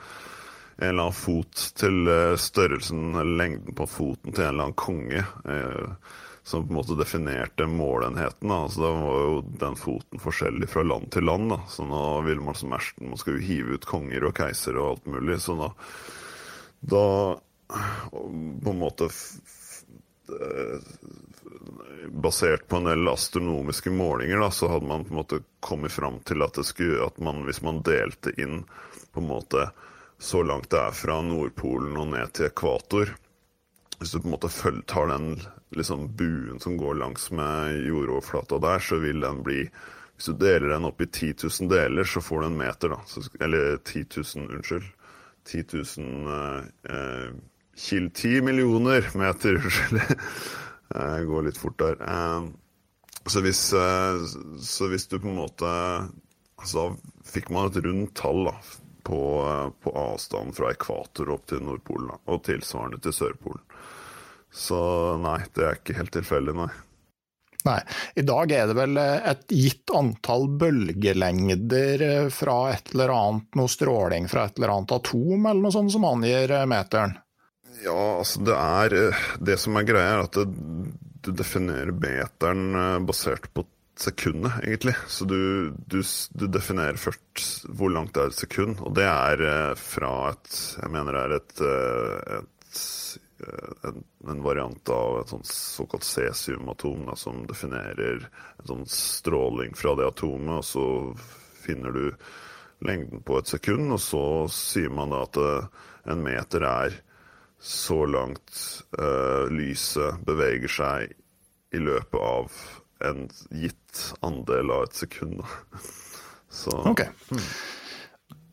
en eller annen fot til eh, størrelsen eller lengden på foten til en eller annen konge. Eh, som på en måte definerte målenheten. Da. Altså, da var jo den foten forskjellig fra land til land. Da. Så nå ville man som ersten man skulle hive ut konger og keisere og alt mulig. Så da, da på en måte Basert på en del astronomiske målinger da, så hadde man på en måte kommet fram til at, skulle, at man, hvis man delte inn på en måte så langt det er fra Nordpolen og ned til ekvator Hvis du på en måte tar den liksom, buen som går langs med jordoverflata der, så vil den bli Hvis du deler den opp i 10 000 deler, så får du en meter, da. Så, eller 10 000, unnskyld. 10 000 eh, kil, 10 millioner meter, unnskyld. Jeg går litt fort der. Eh, så hvis, eh, så hvis du på en måte Altså fikk man et rundt tall da, på, eh, på avstand fra ekvator opp til Nordpolen, da, og tilsvarende til Sørpolen. Så nei, det er ikke helt tilfeldig, nei. Nei. I dag er det vel et gitt antall bølgelengder fra et eller annet, noe stråling fra et eller annet atom eller noe sånt som angir meteren? Ja, altså det er Det som er greia, er at du definerer meteren basert på sekundet, egentlig. Så du, du, du, definerer først hvor langt det er et sekund, og det er eh, fra et Jeg mener det er et, eh, et eh, en, en, variant av et sånt såkalt cesiumatom da, som definerer en sånn stråling fra det atomet, og så finner du lengden på et sekund, og så sier man da at en meter er så langt uh, lyset beveger seg i løpet av en gitt andel av et sekund. Så Ok.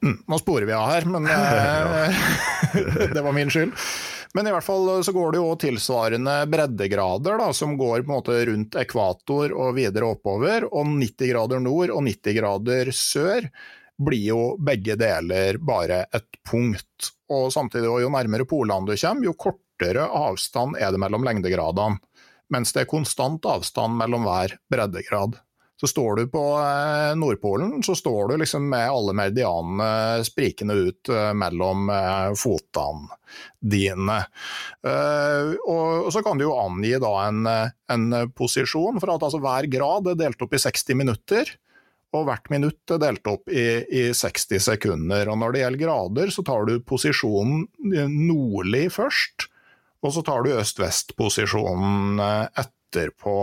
Mm. Nå sporer vi av her, men eh, det var min skyld. Men i hvert fall så går det jo tilsvarende breddegrader, da, som går på en måte rundt ekvator og videre oppover. Og 90 grader nord og 90 grader sør blir jo begge deler bare et punkt. Og samtidig, jo nærmere polene du kommer, jo kortere avstand er det mellom lengdegradene mens det er konstant avstand mellom hver breddegrad. Så står du på eh, Nordpolen, så står du liksom med alle medianene sprikende ut eh, mellom eh, fotene dine. Og så kan du jo angi en, en posisjon, for at altså hver grad er delt opp i 60 minutter. Og hvert minutt er delt opp i, i 60 sekunder. Og når det gjelder grader, så tar du posisjonen nordlig først og så tar du øst-vest-posisjonen eh, etterpå.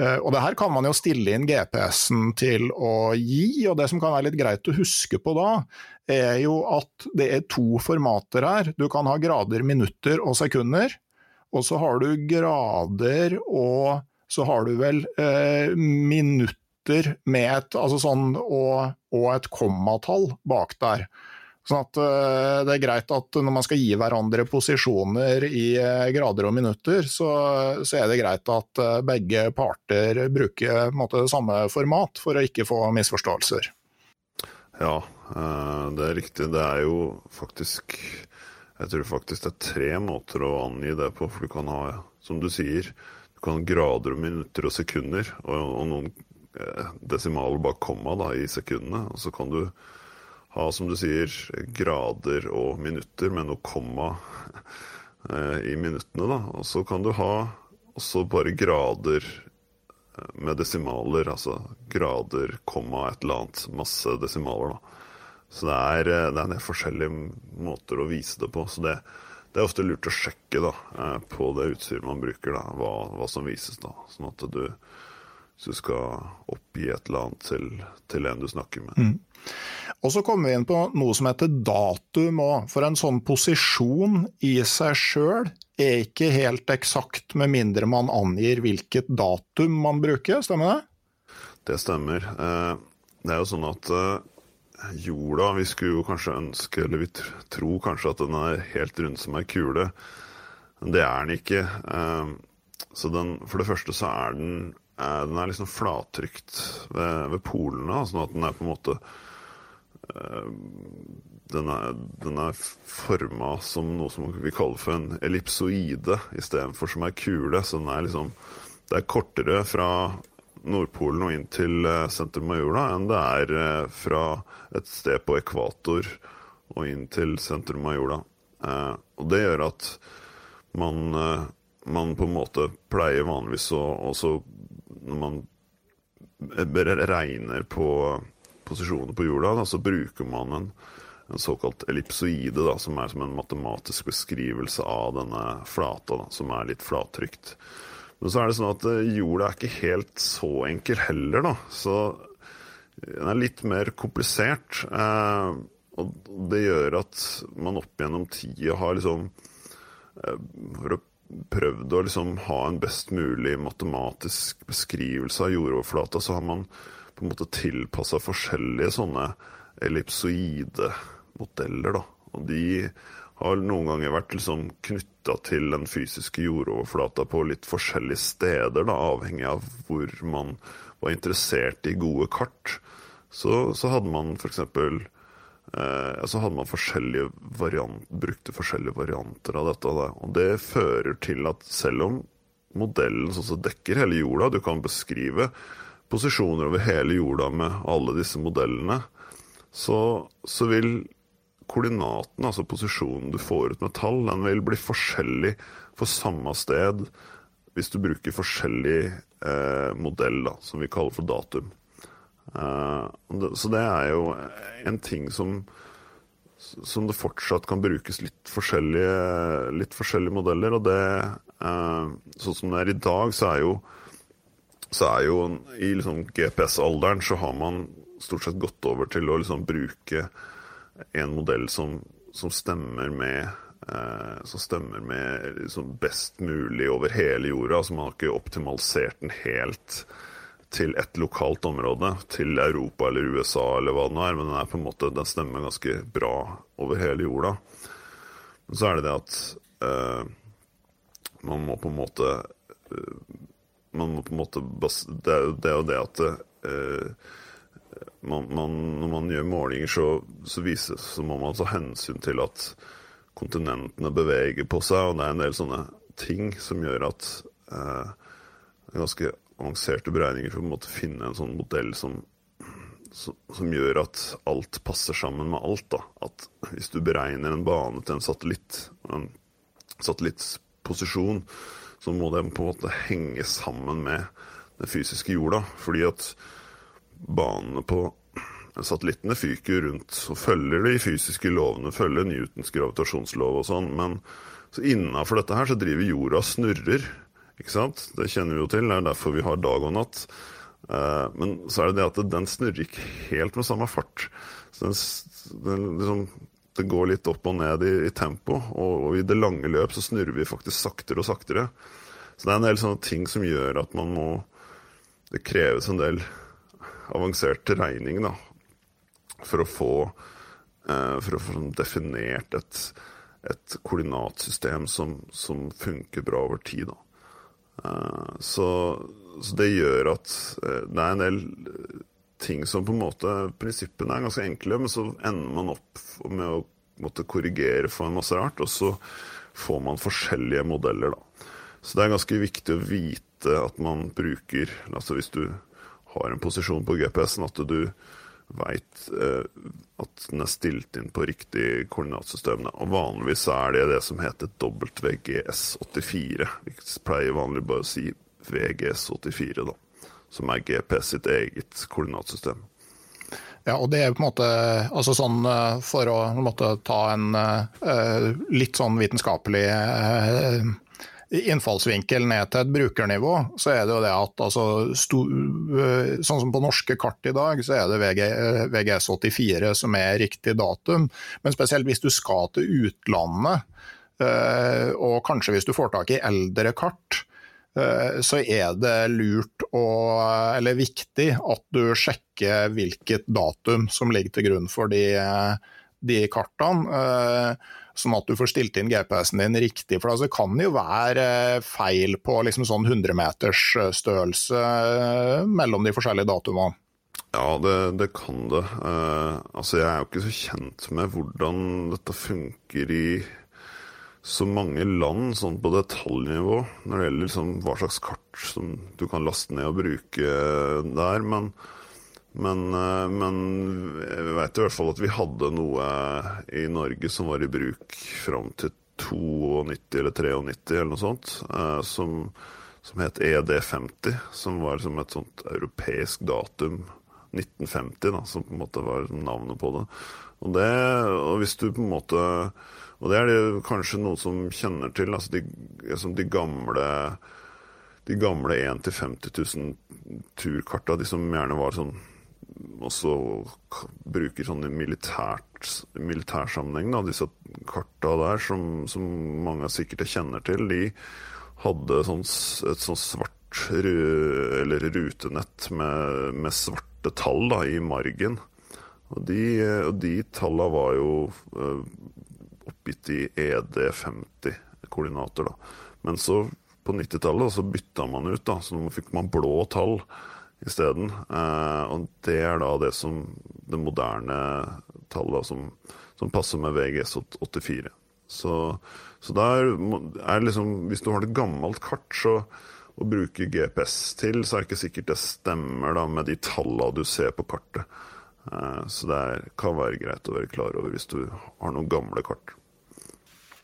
Eh, og det her kan man jo stille inn GPS-en til å gi, og det som kan være litt greit å huske på da, er jo at det er to formater her. Du kan ha grader, minutter og sekunder, og så har du grader og så har du vel eh, minutter med et, altså sånn, og, og et kommatall bak der. Sånn at uh, det er greit at når man skal gi hverandre posisjoner i uh, grader og minutter, så, så, er det greit at uh, begge parter bruker måte, samme format for å ikke få misforståelser. Ja, det er riktig. Det er jo faktisk Jeg tror faktisk det er tre måter å angi det på. For du kan ha, som du sier, du kan ha grader og minutter og sekunder, og, og noen desimaler bak komma da, i sekundene. Og så kan du ha, som du sier, grader og minutter med noe komma eh, i minuttene. da. Og så kan du ha også bare grader eh, med desimaler, altså grader, komma, et eller annet. Masse desimaler. Så det er, eh, det er forskjellige måter å vise det på. Så det, det, er ofte lurt å sjekke da, på det utstyret man bruker, da, hva, hva, som vises. da, Sånn at du, hvis du skal oppgi et eller annet til, til en du snakker med. Mm. Og så kommer vi inn på noe som heter datum òg, for en sånn posisjon i seg sjøl er ikke helt eksakt med mindre man angir hvilket datum man bruker, stemmer det? Det stemmer. Eh, det er jo sånn at eh, jorda Vi skulle jo kanskje ønske, eller vi tror kanskje at den er helt rund som ei kule. Det er den ikke. Eh, så den, for det første så er den, den er liksom flattrykt ved, ved polene, sånn at den er på en måte Eh, den er, den er forma som noe som vi kaller for en ellipsoide istedenfor som ei kule. Så den er liksom Det er kortere fra Nordpolen og inn til eh, sentrum av jula enn det er eh, fra et sted på ekvator og inn til sentrum av jorda. Og det gjør at man man på en måte pleier vanligvis å også Når man regner på posisjoner på jorda, da, så bruker man en, en såkalt ellipsoide, da, som er som en matematisk beskrivelse av denne flata, da, som er litt flattrykt. Men så er det sånn at eh, jorda er ikke helt så enkel heller, da. Så den er litt mer komplisert. Eh, og det gjør at man opp gjennom tida har liksom eh, prøvd å liksom ha en best mulig matematisk beskrivelse av jordoverflata, så har man på en måte tilpassa forskjellige sånne ellipsoide modeller. da. Og de har noen ganger vært liksom knytta til den fysiske jordoverflata på litt forskjellige steder, da, avhengig av hvor man var interessert i gode kart. Så, så hadde man f.eks. Eh, så hadde man forskjellige variant, brukte forskjellige varianter av dette. Da. Og det fører til at selv om modellen sånn dekker hele jorda, du kan beskrive posisjoner over hele jorda med alle disse modellene, så, så vil koordinaten, altså posisjonen du får ut med tall, den vil bli forskjellig for samme sted hvis du bruker forskjellig eh, modell, da, som vi kaller for datum. Eh, så det er jo en ting som, som det fortsatt kan brukes litt forskjellige, litt forskjellige modeller. Og det, eh, sånn som det er i dag, så er jo så er jo i liksom GPS-alderen så har man stort sett gått over til å liksom bruke en modell som, som stemmer med eh, som stemmer med liksom best mulig over hele jorda. Altså man har ikke optimalisert den helt til et lokalt område, til Europa eller USA eller hva det nå er, men den, er på en måte, den stemmer ganske bra over hele jorda. Men så er det det at eh, man må på en måte eh, man må på en måte Det er jo det, det at eh, man, man, når man gjør målinger, så, så, vises, så må man ta hensyn til at kontinentene beveger på seg, og det er en del sånne ting som gjør at eh, ganske avanserte beregninger for å finne en sånn modell som, som, som, gjør at alt passer sammen med alt. Da. At hvis du beregner en bane til en satellitt, en satellittsposisjon, så må den på en måte henge sammen med den fysiske jorda. Fordi at banene på satellittene fyker rundt og følger de fysiske lovene, følger Newtons gravitasjonslov og sånn. Men så innafor dette her så driver jorda og snurrer. Ikke sant? Det kjenner vi jo til, det er derfor vi har dag og natt. Eh, men så er det det at den snurrer ikke helt med samme fart. Så den, den liksom, det går litt opp og ned i, i tempo, og, og, i det lange løp så snurrer vi faktisk saktere og saktere. Så det er en del sånne ting som gjør at man må Det kreves en del avansert regning da, for å få, eh, for å få sånn definert et, et koordinatsystem som, som, funker bra over tid. Eh, så, så, det gjør at eh, det er en del ting som på en måte Prinsippene er ganske enkle, men så ender man opp med å måtte korrigere for en masse rart, og så får man forskjellige modeller, da. Så det er ganske viktig å vite at man bruker Altså hvis du har en posisjon på GPS-en, at du veit eh, at den er stilt inn på riktig koordinatsystem. Og vanligvis er det det som heter WGS84. Vi pleier vanlig bare å si VGS84, da som er GPS sitt eget koordinatsystem. Ja, og det er på en måte altså sånn eh, For å måte, ta en uh, litt sånn vitenskapelig uh, innfallsvinkel ned til et brukernivå, så er det jo det at altså, sto, Sånn som på norske kart i dag, så er det VG, VGS84 som er riktig datum. Men spesielt hvis du skal til utlandet, og kanskje hvis du får tak i eldre kart, så er det lurt og, eller viktig at du sjekker hvilket datum som ligger til grunn for de, de kartene. Eh, sånn at du får stilt inn GPS-en din riktig. For det kan jo være feil på liksom sånn 100 meters størrelse eh, mellom de forskjellige datumene. Ja, det, det kan det. Uh, altså, jeg er jo ikke så kjent med hvordan dette funker i så mange land sånn på detaljnivå når det gjelder liksom hva slags kart som du kan laste ned og bruke der. Men, men, eh, men jeg vet i hvert fall at vi hadde noe i Norge som var i bruk fram til 92 eller 93 eller noe sånt, eh, som, som het ED50, som var som et sånt europeisk datum. 1950, da, som på en måte var navnet på det. Og, det, og hvis du på en måte Og det er det kanskje noen som kjenner til, altså de, liksom de gamle de gamle 1 50 000 turkarta, de som gjerne var sånn også bruker sånn i militær militærsammenheng, da, disse karta der, som, som mange sikkert kjenner til, de hadde sånn, et sånn svart eller rutenett med, med svarte tall da, i margen. Og de, og de tallene var jo uh, oppgitt i ED50-koordinater. da. Men så på 90-tallet så bytta man ut, da, så nå fikk man blå tall isteden. Uh, og det er da det som det moderne tallet som, som passer med VGS 84. Så, så der er liksom Hvis du har et gammelt kart, så å bruke GPS til, så er det ikke sikkert det stemmer da med de tallene du ser på kartet. Eh, så det kan være greit å være klar over hvis du har noen gamle kart.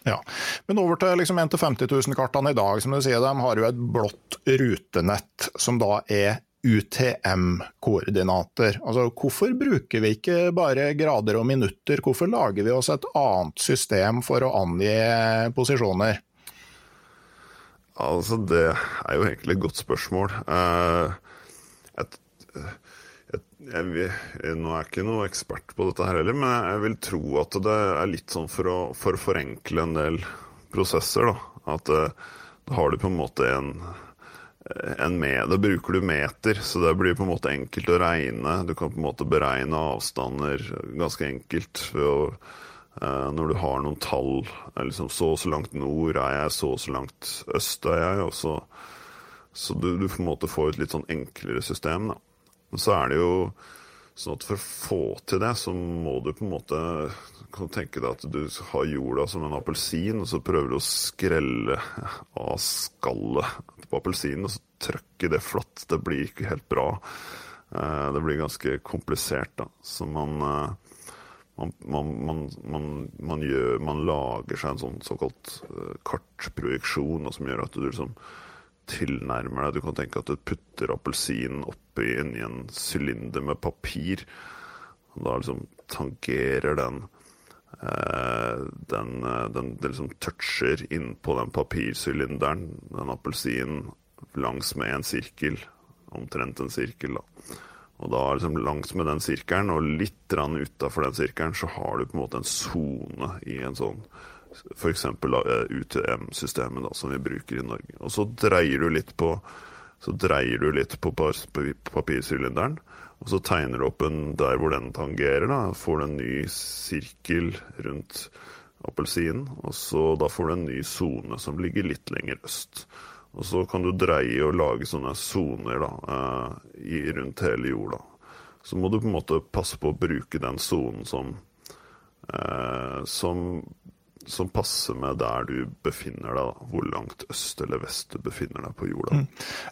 Ja, Men over til liksom 1 50 000-kartene i dag. som du sier, De har jo et blått rutenett som da er UTM-koordinater. Altså, Hvorfor bruker vi ikke bare grader og minutter, hvorfor lager vi oss et annet system for å angi posisjoner? Altså, Det er jo egentlig et godt spørsmål. Uh, et, et, jeg, jeg, nå er jeg ikke noe ekspert på dette her heller, men jeg vil tro at det er litt sånn for å, for å forenkle en del prosesser. da. At uh, da har du på en måte en, en med, Da bruker du meter, så det blir på en måte enkelt å regne. Du kan på en måte beregne avstander ganske enkelt å Eh, når du har noen tall liksom Så og så langt nord er jeg, så og så langt øst er jeg. Så, så du, du, på en måte får et litt sånn enklere system. Da. Men så er det jo sånn at for å få til det, så må du på en måte kan tenke deg at du har jorda som en appelsin, og så prøver du å skrelle av skallet på appelsinen, og så trykke det flatt. Det blir ikke helt bra. Eh, det blir ganske komplisert, da. Så man eh, man, man, man, man, gjør, man lager seg en sånn såkalt uh, kartprojeksjon som gjør at du liksom tilnærmer deg Du kan tenke at du putter appelsinen oppi inni en sylinder med papir. Og da liksom tangerer den den, uh, den, den liksom toucher innpå den papirsylinderen, den appelsinen, langs med en sirkel. Omtrent en sirkel, da. Og da liksom langs med den sirkelen og litt utafor den sirkelen, så har du på en måte en sone i en sånn F.eks. UTM-systemet som vi bruker i Norge. Og så dreier du litt på dreier du litt på papirsylinderen, og så tegner du opp en der hvor den tangerer. da, Får du en ny sirkel rundt appelsinen, og så da får du en ny sone som ligger litt lenger øst. Og så kan du dreie og lage sånne soner eh, rundt hele jorda. Så må du på en måte passe på å bruke den sonen som, eh, som, som passer med der du befinner deg, hvor langt øst eller vest du befinner deg på jorda. Mm.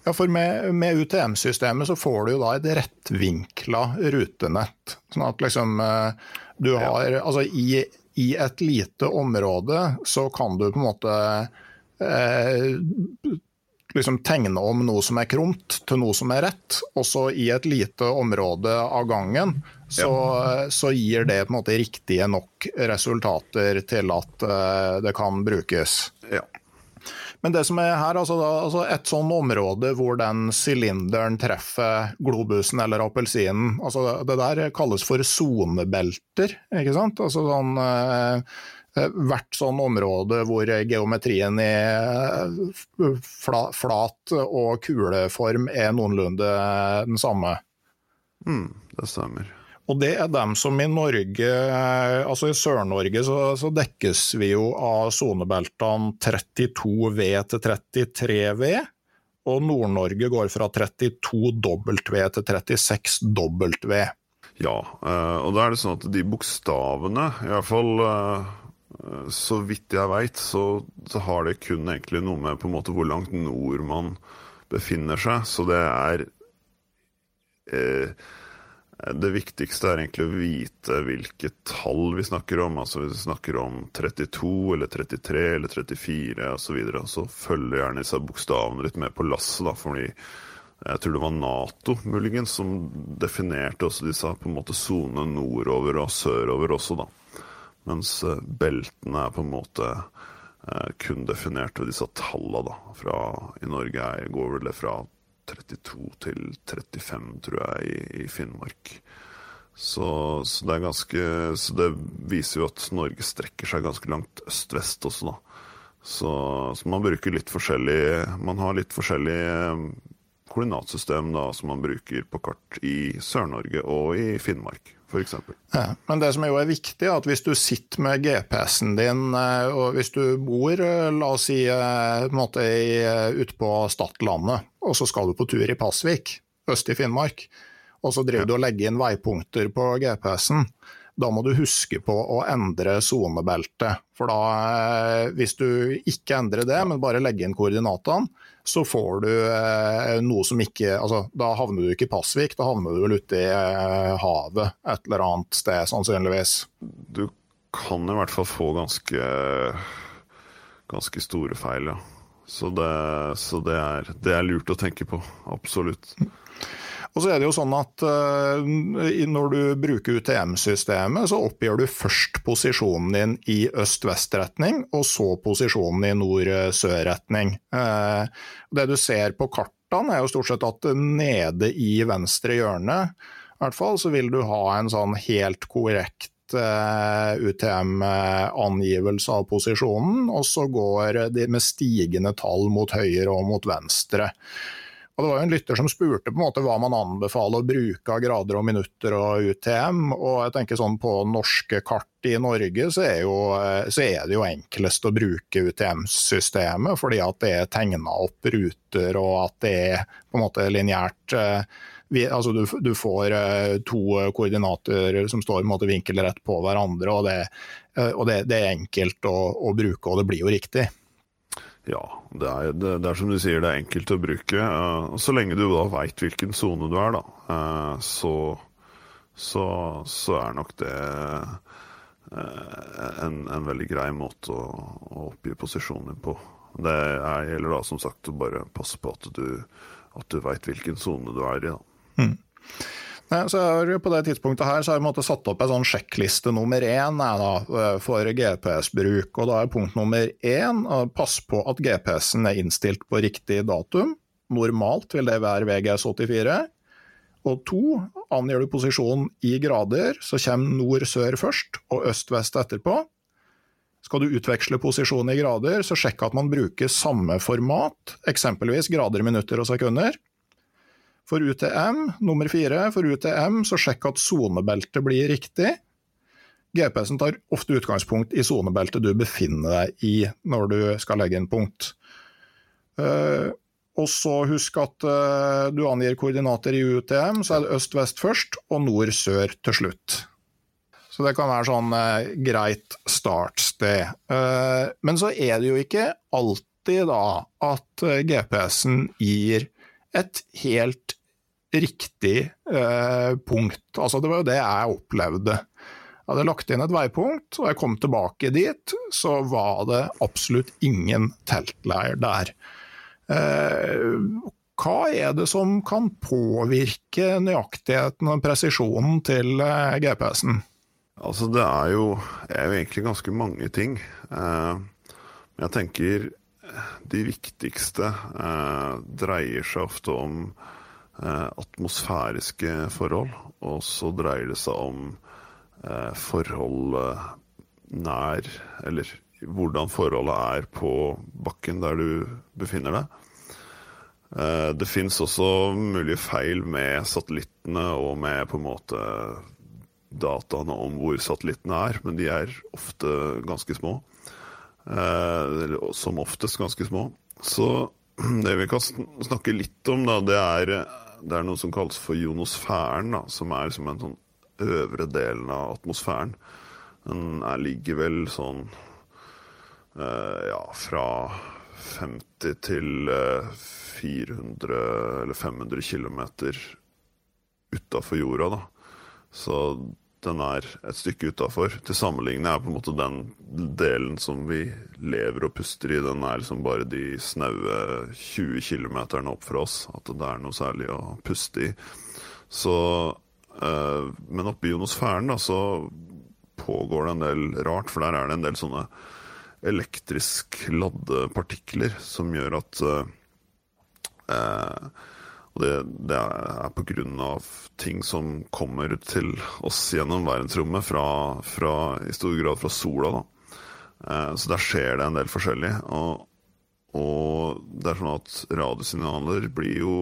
Ja, for Med, med UTM-systemet så får du jo da et rettvinkla rutenett. Sånn at liksom eh, du har ja. Altså i, i et lite område så kan du på en måte eh, liksom tegne om noe som er kromt til noe som er rett, og så i et lite område av gangen, så, ja. så gir det på en måte riktige nok resultater til at uh, det kan brukes. Ja. Men det som er her, altså, da, altså et sånn område hvor den sylinderen treffer globusen eller appelsinen, altså det der kalles for sonebelter. ikke sant? Altså sånn uh, Eh, hvert sånn område hvor geometrien i eh, flat og kuleform er noenlunde den samme. Mm, det stemmer. Og det er dem som i Norge, altså i Sør-Norge så, så, dekkes vi jo av sonebeltene 32V til 33V. Og Nord-Norge går fra 32W til 36W. Ja, eh, og da er det sånn at de bokstavene, iallfall Eh, så vidt jeg veit, så, så, har det kun egentlig noe med på en måte hvor langt nord man befinner seg. Så det er eh, det viktigste er egentlig å vite hvilket tall vi snakker om. Altså hvis vi snakker om 32 eller 33 eller 34 osv., så, videre, så følger gjerne disse bokstavene litt med på lasset. da, fordi jeg tror det var Nato muligens som definerte også disse på en måte sonene nordover og sørover også, da. Mens eh, beltene er på en måte eh, kun definert ved disse tallene, da. Fra, I Norge går vel det fra 32 til 35, tror jeg, i, i Finnmark. Så, så, det ganske Så det viser jo at Norge strekker seg ganske langt øst-vest også, da. Så, så, man bruker litt forskjellig Man har litt forskjellig eh, koordinatsystem da, som man bruker på kart i Sør-Norge og i Finnmark f.eks. Ja, men det som jo er viktig, er at hvis du sitter med GPS-en din, eh, og hvis du bor eh, la oss si eh, ute på Stadlandet, og så skal du på tur i Pasvik, øst i Finnmark, og så driver du og legger inn veipunkter på GPS-en, da må du huske på å endre sonebeltet. For da, hvis du ikke endrer det, men bare legger inn koordinatene, så får du eh, noe som ikke altså, Da havner du ikke i Pasvik, da havner du vel ute i eh, havet et eller annet sted, sannsynligvis. Du kan i hvert fall få ganske, ganske store feil, ja. Så, det, så det, er, det er lurt å tenke på. Absolutt. Og så er det jo sånn at uh, Når du bruker UTM-systemet, så oppgir du først posisjonen din i øst-vest-retning, og så posisjonen i nord-sør-retning. Uh, det du ser på kartene, er jo stort sett at nede i venstre hjørne i hvert fall, så vil du ha en sånn helt korrekt eh, UTM-angivelse av posisjonen, og så går de med stigende tall mot høyre og mot venstre. Og Det var jo en lytter som spurte på en måte hva man anbefaler å bruke av grader og minutter og UTM. og jeg tenker sånn På norske kart i Norge så er, jo, så er det jo enklest å bruke UTM-systemet, fordi at det er tegna opp ruter og at det er på en måte lineært. Vi, altså du, du, får eh, to koordinater som står måte vinkelrett på hverandre, og det, eh, og det, det er enkelt å, å bruke, og det blir jo riktig. Ja, det er, det, det er, som du sier, det er enkelt å bruke. Uh, så lenge du da veit hvilken sone du er, da, uh, så, så, så, er nok det uh, en, en, veldig grei måte å, å oppgi posisjonen din på. Det er, gjelder da som sagt å bare passe på at du, at du veit hvilken sone du er i. da. Mm. Så på det tidspunktet her så har jeg satt opp en sånn sjekkliste nummer én da, eh, for GPS-bruk. og Da er punkt nummer én pass på at GPS-en er innstilt på riktig datum. Normalt vil det være VGS84. Og to, angir du posisjonen i grader, så kommer nord-sør først og øst-vest etterpå. Skal du utveksle posisjon i grader, så sjekk at man bruker samme format, eksempelvis grader, minutter og sekunder. For UTM, nummer fire, for UTM så sjekk at sonebeltet blir riktig. GPS-en tar ofte utgangspunkt i sonebeltet du befinner deg i når du skal legge inn punkt. Uh, og så husk at uh, du angir koordinater i UTM, så er det øst-vest først og nord-sør til slutt. Så det kan være sånn uh, greit startsted. men så er det jo ikke alltid da at GPS-en gir et helt riktig eh, punkt. Altså, det var jo det jeg opplevde. Jeg hadde lagt inn et veipunkt, og jeg kom tilbake dit, så var det absolutt ingen teltleir der. Eh, hva er det som kan påvirke nøyaktigheten og presisjonen til eh, GPS-en? Altså, det er jo, er jo, egentlig ganske mange ting. Eh, jeg tenker de viktigste eh, dreier seg ofte om eh, atmosfæriske forhold. Og så dreier det seg om eh, forhold eh, nær Eller hvordan forholdet er på bakken der du befinner deg. Eh, det fins også mulige feil med satellittene og med på en måte dataene om hvor satellittene er, men de er ofte ganske små. Eh, som oftest ganske små. Så det vi kan snakke litt om, da, det er, det er noe som kalles for jonosfæren, da, som er som en sånn øvre delen av atmosfæren. Den er, ligger vel sånn eh, ja, fra 50 til eh, 400 eller 500 km utafor jorda, da. Så den er et stykke utafor. Til sammenligning er på en måte den delen som vi lever og puster i, den er liksom bare de snaue 20 km opp fra oss. At det er noe særlig å puste i. Så øh, Men oppe i ionosfæren da, så pågår det en del rart, for der er det en del sånne elektrisk ladde partikler som gjør at øh, og det, det er av ting som kommer til oss gjennom verdensrommet, fra, fra, i stor grad fra sola. Da. Eh, så der skjer det en del forskjellig. Og, og det er sånn at radiosignaler blir jo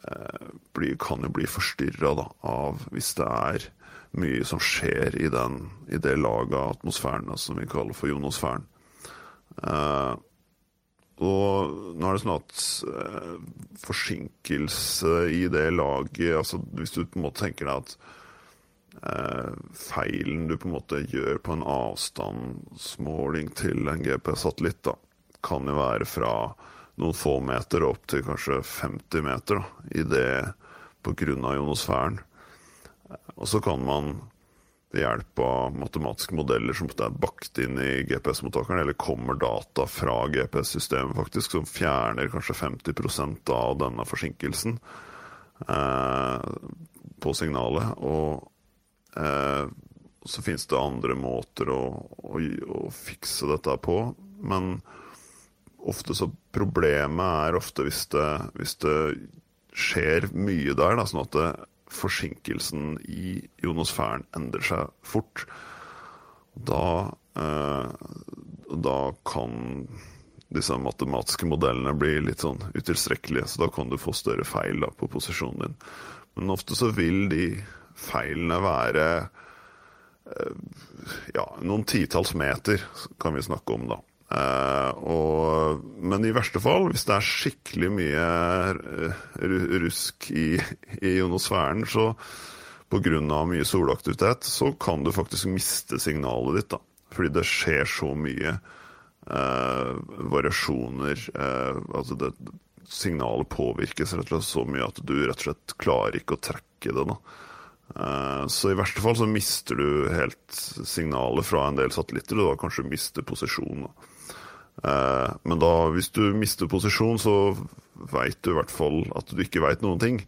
eh, blir, kan jo bli forstyrra av hvis det er mye som skjer i, den, i det laget av atmosfæren da, som vi kaller for jonosfæren. Eh, og nå er det sånn at eh, forsinkelse i det laget altså Hvis du på en måte tenker deg at eh, feilen du på en måte gjør på en avstandsmåling til en GPS-satellitt, da, kan jo være fra noen få meter opp til kanskje 50 meter da, i det av ionosfæren. Og så kan man ved hjelp av matematiske modeller som er bakt inn i GPS-mottakeren, eller kommer data fra GPS-systemet faktisk, som fjerner kanskje 50% av denne forsinkelsen eh, på signalet. Og eh, så finnes det andre måter å, å, å, fikse dette på, men ofte så problemet er ofte hvis det, hvis det skjer mye der, da, sånn at det forsinkelsen i ionosfæren endrer seg fort. Da, eh, da kan disse matematiske modellene bli litt sånn utilstrekkelige, så da kan du få større feil da, på posisjonen din. Men ofte så vil de feilene være eh, ja, noen titalls meter, kan vi snakke om da. Uh, og, men i verste fall, hvis det er skikkelig mye uh, rusk i, i ionosfæren, så pga. mye solaktivitet, så kan du faktisk miste signalet ditt. da. Fordi det skjer så mye uh, variasjoner. altså det, signalet påvirkes rett og slett så mye at du rett og slett klarer ikke å trekke det. da. Så i verste fall så mister du helt signalet fra en del satellitter, og da kanskje mister posisjonen. Eh, men da, hvis du mister posisjon, så veit du i hvert fall at du ikke veit noen ting.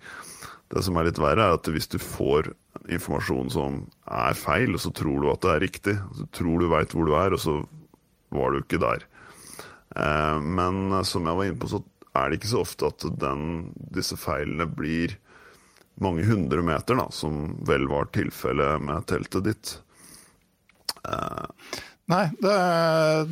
Det som er litt verre, er at hvis du får informasjon som er feil, og så tror du at det er riktig, så tror du veit hvor du er, og så var du ikke der. Eh, men som jeg var inne på, så er det ikke så ofte at den, disse feilene blir mange hundre meter, da, som vel var tilfellet med teltet ditt. Nei, det,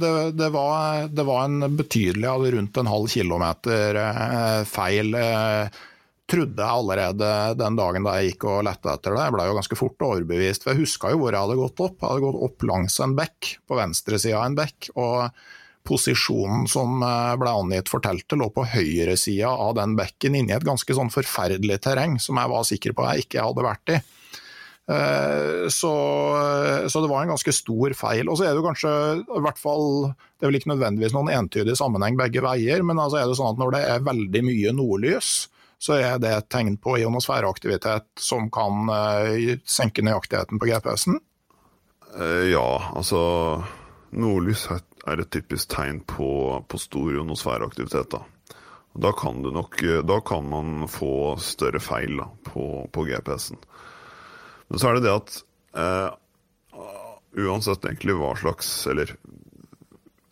det, det, var, det, var, en betydelig, rundt en halv kilometer eh, feil. Eh, trodde jeg allerede den dagen da jeg gikk og lette etter det. Jeg ble jo ganske fort overbevist, for jeg huska jo hvor jeg hadde gått opp. Jeg hadde gått opp langs en bekk, på venstresida av en bekk. og Posisjonen som eh, ble angitt for teltet, lå på høyresida av den bekken, inni et ganske sånn forferdelig terreng som jeg var sikker på jeg ikke hadde vært i. Eh, så, så, det var en ganske stor feil. Og så er det jo kanskje, i hvert fall, det er vel ikke nødvendigvis noen entydig sammenheng begge veier, men altså er det sånn at når det er veldig mye nordlys, så er det et tegn på ionosfæreaktivitet som kan uh, senke nøyaktigheten på GPS-en? Ja, altså Nordlys er et typisk tegn på, på stor ionosfæreaktivitet. Da. Da kan, nok, da kan man få større feil da, på, på GPS-en. Men så er det det at uh, uansett egentlig hva slags eller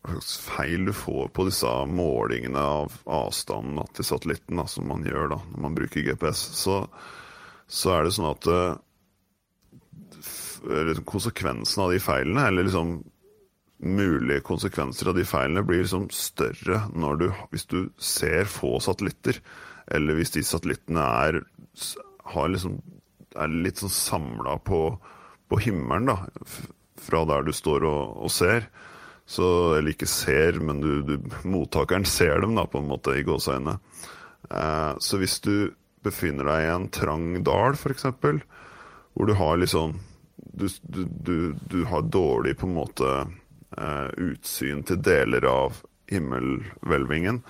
hva slags feil du får på disse målingene av avstanden til satellitten, da, som man gjør da, når man bruker GPS, så, så er det sånn at uh, konsekvensen av de feilene, eller liksom mulige konsekvenser av de feilene, blir liksom større du, hvis du ser få satellitter, eller hvis de satellittene er, har liksom er litt sånn samla på, på, himmelen, da. Fra der du står og, og ser. Så, eller ikke ser, men du, du, mottakeren ser dem, da, på en måte, i gåseøynene. Eh, så hvis du befinner deg i en trang dal, f.eks., hvor du har litt sånn du, du, du, har dårlig på en måte eh, utsyn til deler av himmelhvelvingen,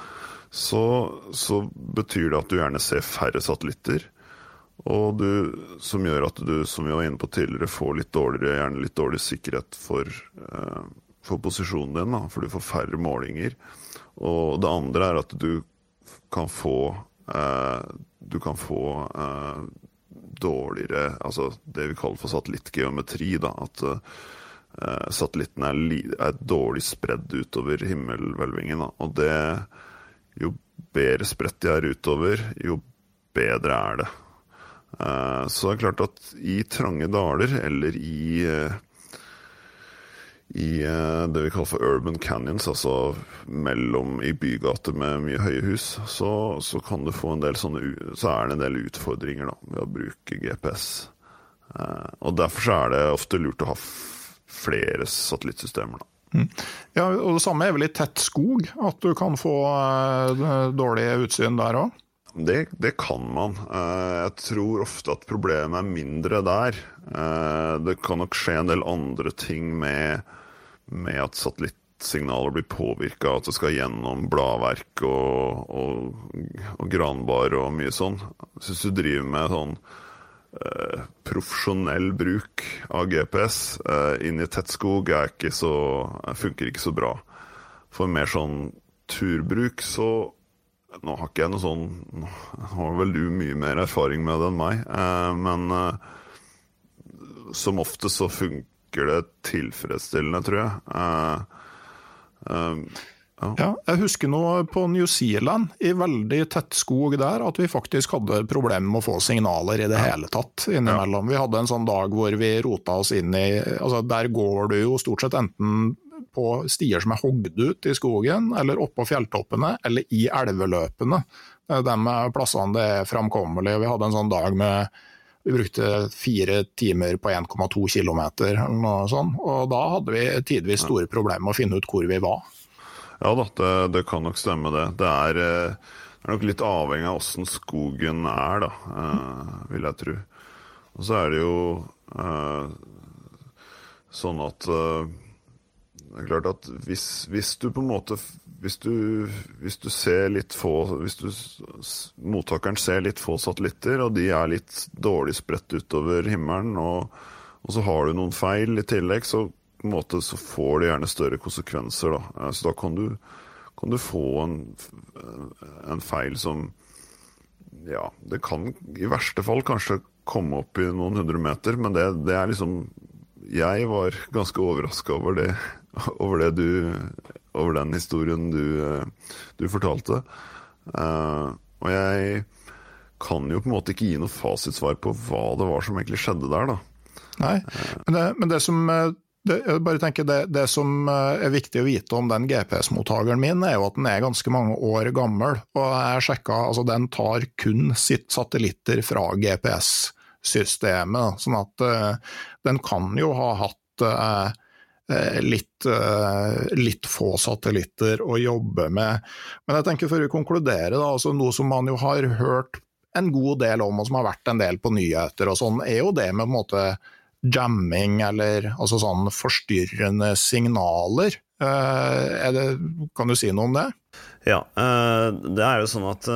så, så, betyr det at du gjerne ser færre satellitter. Og du, som gjør at du, som vi var inne på tidligere, får litt dårligere, gjerne litt dårlig sikkerhet for, eh, for posisjonen din, da, for du får færre målinger. Og det andre er at du kan få eh, Du kan få eh, dårligere Altså det vi kaller for satellittgeometri, da. At eh, satellitten er, er dårlig spredd utover himmelhvelvingen. Og det Jo bedre spredt de er utover, jo bedre er det. Eh, så det er klart at i trange daler, eller i eh, i eh, det vi kaller for urban canyons, altså mellom i bygater med mye høye hus, så, så, kan du få en del sånne, så er det en del utfordringer da, ved å bruke GPS. Og Derfor så er det ofte lurt å ha flere satellittsystemer. da. Mm. Ja, og Det samme er vel i tett skog, at du kan få dårlig utsyn der òg? Det, det, kan man. Uh, jeg tror ofte at problemet er mindre der. Uh, det kan nok skje en del andre ting med med at satellittsignaler blir påvirka, at det skal gjennom bladverk og, og, og, granbar og mye sånn. Hvis du driver med sånn eh, profesjonell bruk av GPS eh, inn i tettskog, er funker ikke så bra. For mer sånn turbruk så Nå har ikke jeg noe sånn Nå har vel du mye mer erfaring med det enn meg, eh, men eh, som ofte så funker det tilfredsstillende, tror jeg. Uh, ja. ja. jeg husker nå på New Zealand, i veldig tett skog der, at vi faktisk hadde problemer med å få signaler i det ja. hele tatt innimellom. Ja. Vi hadde en sånn dag hvor vi rota oss inn i altså Der går du jo stort sett enten på stier som er hogd ut i skogen, eller oppå fjelltoppene, eller i elveløpene. De plassene det er framkommelig. Vi hadde en sånn dag med vi brukte fire timer på 1,2 km, og da hadde vi tidvis store problemer med å finne ut hvor vi var. Ja da, det, det kan nok stemme det. Det er, eh, det er nok litt avhengig av åssen skogen er, da, eh, vil jeg tro. Og så er det jo eh, sånn at det er klart at hvis, hvis, du på en måte hvis du, hvis du ser litt få Hvis du, mottakeren ser litt få satellitter, og de er litt dårlig spredt utover himmelen, og, og, så har du noen feil i tillegg, så, måte, så får det gjerne større konsekvenser. Da. Eh, så da kan du, kan du få en, en feil som Ja, det kan i verste fall kanskje komme opp i noen hundre meter, men det, det er liksom Jeg var ganske overraska over det over, du, over den historien du, eh, du fortalte. Uh, og jeg kan jo på en måte ikke gi noe fasitsvar på hva det var som egentlig skjedde der, da. Nei, men det, men det som eh, det, jeg bare tenker det, det, som er viktig å vite om den GPS-mottakeren min, er jo at den er ganske mange år gammel. og jeg sjekka, altså Den tar kun sitt satellitter fra GPS-systemet. sånn at uh, den kan jo ha hatt uh, Eh, litt, eh, litt, få satellitter å jobbe med. Men jeg tenker før vi konkluderer, da, altså noe som man jo har hørt en god del om, og som har vært en del på nyheter og sånn, er jo det med på en måte jamming eller altså sånn forstyrrende signaler. Eh, det, kan du si noe om det? Ja, det er jo sånn at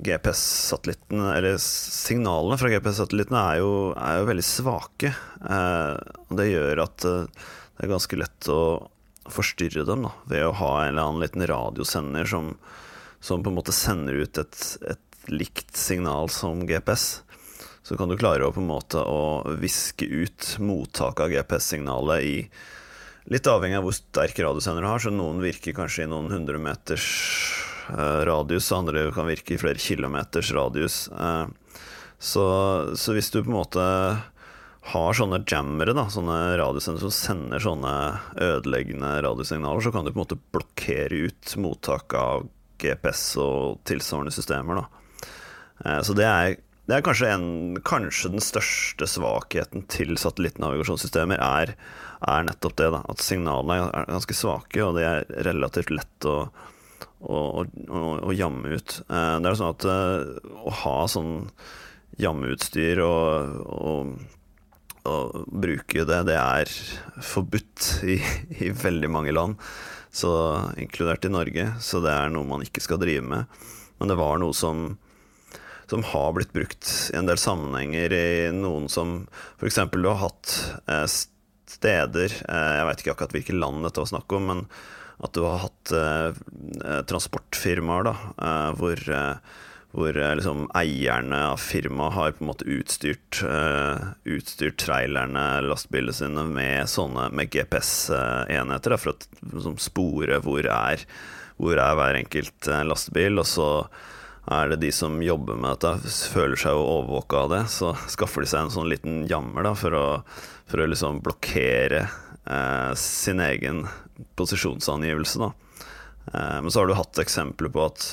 GPS-satellittene, eller signalene fra GPS-satellittene, er, er, jo veldig svake. Eh, og det gjør at eh, det er ganske lett å forstyrre dem da, ved å ha en eller annen liten radiosender som, som på en måte sender ut et, et likt signal som GPS. Så kan du klare å på en måte å viske ut mottaket av GPS-signalet i Litt avhengig av hvor sterk radiosender du har, så noen virker kanskje i noen hundre meters radius, andre kan virke i flere kilometers radius. Eh, så, så, hvis du på en måte har sånne jammere, da, sånne radiosendere som sender sånne ødeleggende radiosignaler, så kan du på en måte blokkere ut mottak av GPS og tilsvarende systemer. Da. Eh, så det er, det er kanskje, en, kanskje, den største svakheten til satellittnavigasjonssystemer er, er nettopp det. Da, at signalene er ganske svake, og det er relativt lett å å, å, å jamme ut. Eh, det er sånn at eh, å ha sånn jammeutstyr og, og, og, bruke det, det er forbudt i, i, veldig mange land, så, inkludert i Norge. Så det er noe man ikke skal drive med. Men det var noe som, som har blitt brukt i en del sammenhenger i noen som f.eks. du har hatt eh, steder Jeg veit ikke akkurat hvilke land dette var snakk om, men at du har hatt eh, transportfirmaer da, eh, hvor, eh, hvor eh, liksom eierne av firmaet har på en måte utstyrt, utstyrt trailerne, lastebilene sine, med med GPS-enheter for å liksom, spore hvor er, hvor er hver enkelt lastebil. og så er det de som jobber med dette, føler seg jo overvåka av det, så skaffer de seg en sånn liten jammer da, for å, for å liksom blokkere eh, sin egen posisjonsangivelse. Da. Eh, men så har du hatt eksempler på at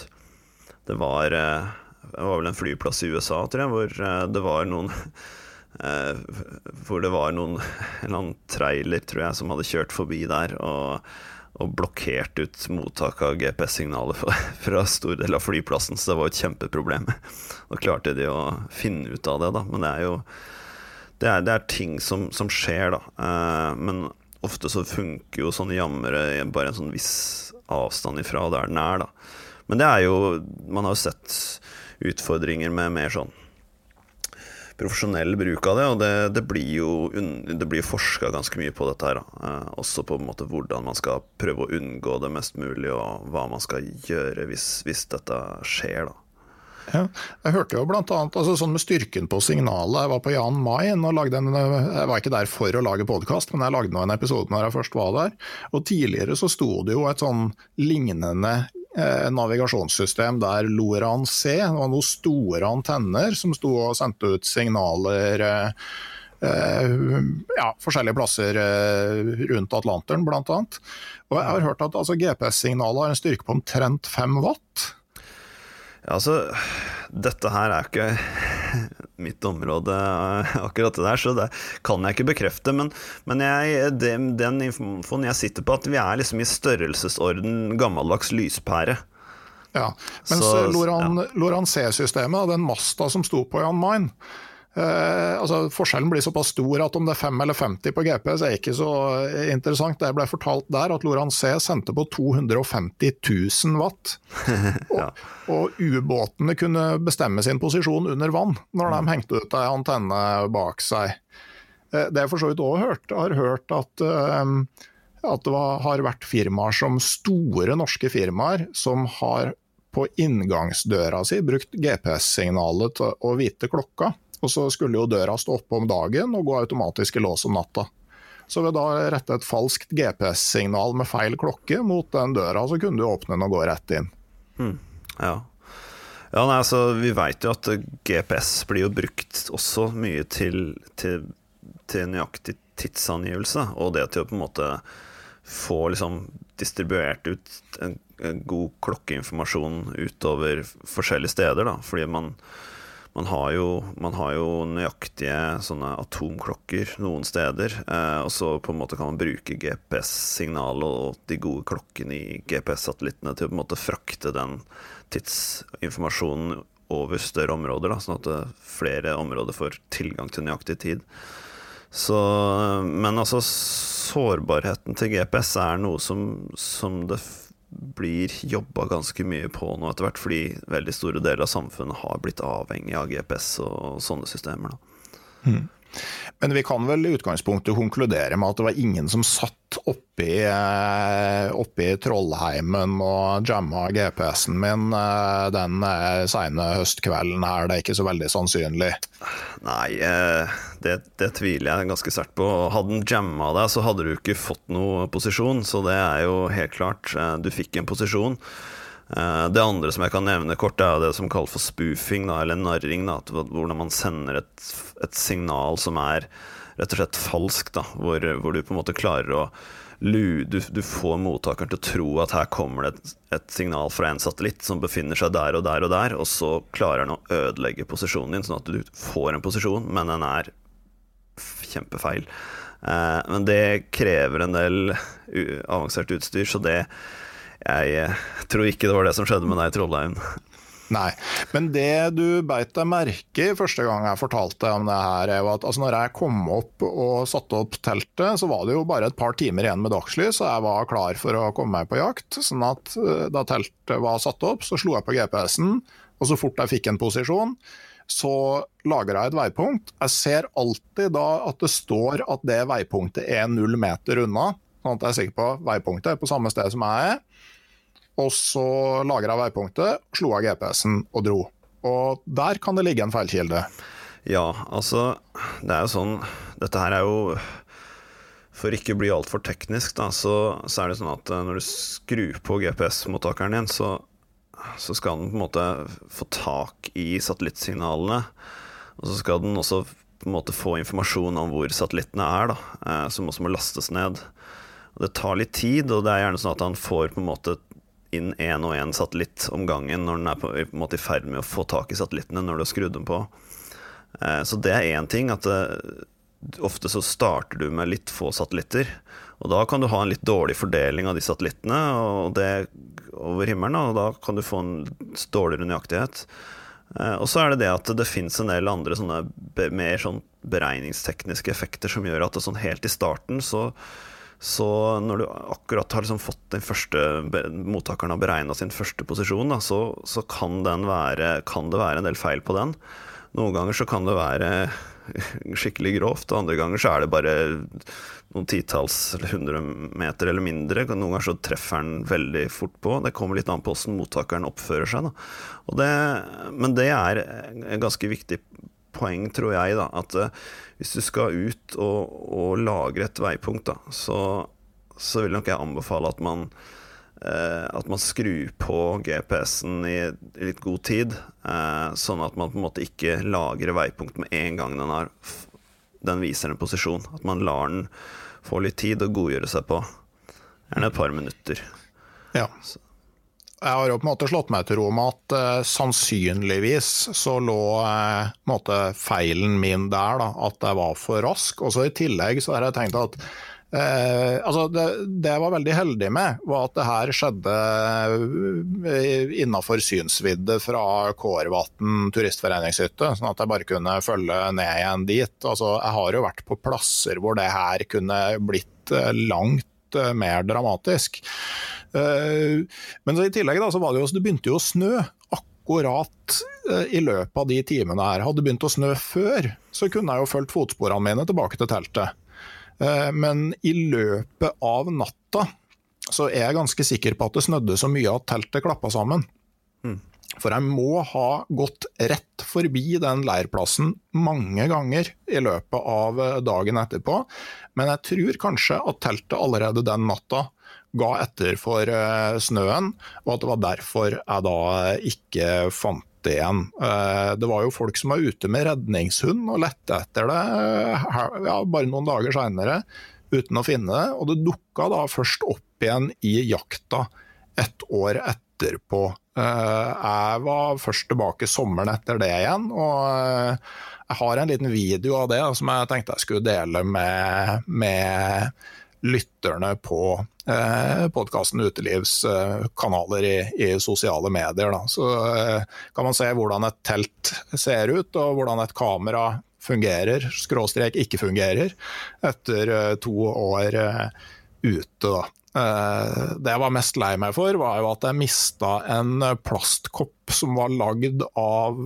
det var eh, Det var vel en flyplass i USA, tror jeg, hvor eh, det var noen eh, hvor det var noen en eller annen trailer, tror jeg, som hadde kjørt forbi der. og og blokkert ut mottak av GPS-signaler fra stor del av flyplassen, så det var et kjempeproblem. Da klarte de å finne ut av det, da. Men det er jo det er, det er ting som, som, skjer, da. Eh, men ofte så funker jo sånne jammere bare en sånn viss avstand ifra der den er, da. Men det er jo Man har jo sett utfordringer med mer sånn profesjonell bruk av det. Og det, det blir jo det blir forska ganske mye på dette her. Eh, også på en måte hvordan man skal prøve å unngå det mest mulig, og hva man skal gjøre hvis, hvis dette skjer. da. Ja, jeg hørte jo blant annet, altså sånn med styrken på signalet. Jeg var på Jan Mayen og lagde en Jeg var ikke der for å lage podkast, men jeg lagde nå en episode når jeg først var der. Og Tidligere så sto det jo et sånn lignende eh, navigasjonssystem der Loran C, det var noen store antenner som sto og sendte ut signaler eh, Uh, ja, forskjellige plasser uh, rundt Atlanteren, bl.a. Og jeg har hørt at altså, GPS-signalet har en styrke på omtrent 5 watt. Ja, altså, dette her er ikke mitt område, akkurat det der, så det kan jeg ikke bekrefte. Men, men jeg, det, den infoen jeg sitter på, at vi er liksom i størrelsesorden gammeldags lyspære. Ja, mens så, Loran, ja. Loran C-systemet, den masta som sto på Jan Mine, Eh, altså Forskjellen blir såpass stor at om det er 5 eller 50 på GPS er ikke så interessant. Det ble fortalt der at Loran C sendte på 250 000 watt. ja. Og, og ubåtene kunne bestemme sin posisjon under vann når de hengte ut ei antenne bak seg. Uh, det jeg for så vidt òg hørt, har hørt at, uh, at det var, har vært firmaer som store norske firmaer som har på inngangsdøra si brukt GPS-signalet til å vite klokka. Og så skulle jo døra stå oppe om dagen og gå automatisk i lås om natta. Så ved da rette et falskt GPS-signal med feil klokke mot den døra, så kunne du åpne den og gå rett inn. Hmm. Ja. ja nei, altså, vi veit jo at GPS blir jo brukt også mye til, til, til nøyaktig tidsangivelse, og det til å på en måte få liksom distribuert ut en, en god klokkeinformasjon utover forskjellige steder, da, fordi man man har, jo, man har jo, nøyaktige sånne atomklokker noen steder. Eh, og så på en måte kan man bruke GPS-signalet og de gode klokkene i GPS-satellittene til å på en måte frakte den tidsinformasjonen over større områder, da, sånn at eh, flere områder får tilgang til nøyaktig tid. Så, men altså, sårbarheten til GPS er noe som, som det blir jobba ganske mye på nå etter hvert, fordi veldig store deler av samfunnet har blitt avhengig av GPS og sånne systemer. da. Mm. Men vi kan vel i utgangspunktet konkludere med at det var ingen som satt oppi, eh, oppi Trollheimen og jamma GPS-en min eh, den eh, seine høstkvelden her. Det er ikke så veldig sannsynlig. Nei, det, det tviler jeg ganske sterkt på. Hadde den jamma deg, så hadde du ikke fått noe posisjon, så det er jo helt klart. Du fikk en posisjon. Det andre som jeg kan nevne kort, er det som kalles for spoofing, eller narring. Da, hvordan man sender et, et, signal som er rett og slett falskt. Da, hvor, hvor, du på en måte klarer å du, du, får mottakeren til å tro at her kommer det et, et, signal fra en satellitt som befinner seg der og der og der, og så klarer den å ødelegge posisjonen din, sånn at du får en posisjon, men den er kjempefeil. Eh, men det krever en del avansert utstyr, så det jeg eh, tror ikke det var det som skjedde med deg i Trollheim. Nei, men det du beit deg merke i første gang jeg fortalte om det her, er at altså når jeg kom opp og satte opp teltet, så var det jo bare et par timer igjen med dagslys, og jeg var klar for å komme meg på jakt. sånn at uh, da teltet var satt opp, så slo jeg på GPS-en, Og så fort jeg fikk en posisjon, så lager jeg et veipunkt. Jeg ser alltid da at det står at det veipunktet er null meter unna, sånn at jeg er sikker på veipunktet er på samme sted som jeg er. Og så lagra veipunktet, slo av GPS-en og dro. Og der kan det ligge en feilkilde. Ja, altså Det er jo sånn Dette her er jo For ikke å bli altfor teknisk, da, så, så, er det sånn at eh, når du skrur på GPS-mottakeren din, så, så, skal den på en måte få tak i satellittsignalene. Og så skal den også på en måte få informasjon om hvor satellittene er, da, eh, som også må lastes ned. Og det tar litt tid, og det er gjerne sånn at han får på en måte inn én og én satellitt om gangen når den er på, på måte i ferd med å få tak i satellittene når du har skrudd dem på. Eh, så det er én ting. at eh, Ofte så starter du med litt få satellitter. Og da kan du ha en litt dårlig fordeling av de satellittene og det over himmelen. Og da kan du få en dårligere nøyaktighet. Eh, og så er det det at det fins en del andre sånne mer sånn beregningstekniske effekter som gjør at sånn helt i starten så så når du akkurat har liksom fått den første mottakeren har beregna sin første posisjon, da, så, så kan, være, kan, det være en del feil på den. Noen ganger så kan det være skikkelig grovt, og andre ganger så er det bare noen titalls eller hundre meter eller mindre. Noen ganger så treffer den veldig fort på. Det kommer litt an på hvordan mottakeren oppfører seg. Det, men det er en ganske viktig poeng, tror jeg, da, at uh, hvis du skal ut og, og lagre et veipunkt, da, så, så, vil nok jeg anbefale at man uh, at man skrur på GPS-en i, i, litt god tid, uh, sånn at man på en måte ikke lagrer veipunkt med en gang den, har, den viser en posisjon. At man lar den få litt tid å godgjøre seg på. Gjerne et par minutter. Ja. Så jeg har jo på en måte slått meg til ro med at uh, sannsynligvis så lå uh, måte, feilen min der, da, at jeg var for rask. Og så I tillegg så har jeg tenkt at uh, altså det, det, jeg var veldig heldig med, var at det her skjedde innafor synsvidde fra Kårvatn turistforeningshytte, sånn at jeg bare kunne følge ned igjen dit. Altså, jeg har jo vært på plasser hvor det her kunne blitt langt mer dramatisk. Eh, men i tillegg da, så var det jo, det begynte jo å snø akkurat eh, i løpet av de timene her. Hadde det begynt å snø før, så kunne jeg jo fulgt fotsporene mine tilbake til teltet. Eh, men i løpet av natta så er jeg ganske sikker på at det snødde så mye at teltet klappa sammen. Mm. For jeg må ha gått rett forbi den leirplassen mange ganger i løpet av dagen etterpå. Men jeg tror kanskje at teltet allerede den natta ga etter for eh, snøen, og at det var derfor jeg da ikke fant det igjen. Eh, det var jo folk som var ute med redningshund og lette etter det ja, bare noen dager seinere uten å finne det, og det dukka da først opp igjen i jakta et år etterpå. Eh, jeg var først tilbake sommeren etter det igjen, og jeg har en liten video av det som jeg tenkte jeg skulle dele med, med lytterne på eh, podkasten Utelivs eh, kanaler i, i, sosiale medier. Da. Så eh, kan man se hvordan et telt ser ut, og hvordan et kamera fungerer, skråstrek ikke fungerer, etter eh, to år eh, ute. Da. Eh, det jeg var mest lei meg for, var jo at jeg mista en plastkopp som var lagd av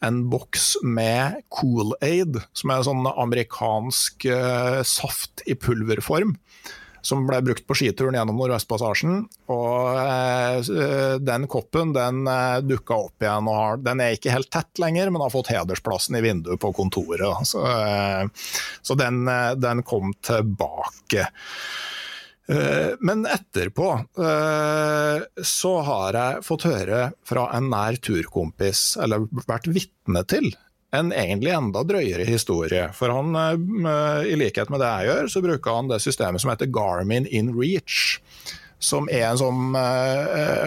en boks med Cool-Aid, som er en sånn amerikansk saft i pulverform. Som ble brukt på skituren gjennom Nordvestpassasjen. Og den koppen den eh, dukka opp igjen. og har, Den er ikke helt tett lenger, men har fått hedersplassen i vinduet på kontoret. Så, så den, den, kom tilbake. Eh, men etterpå eh, så har jeg fått høre fra en nær turkompis, eller vært vitne til, en egentlig enda drøyere historie. For han, eh, i likhet med det jeg gjør, så bruker han det systemet som heter Garmin in reach. Som er en sånn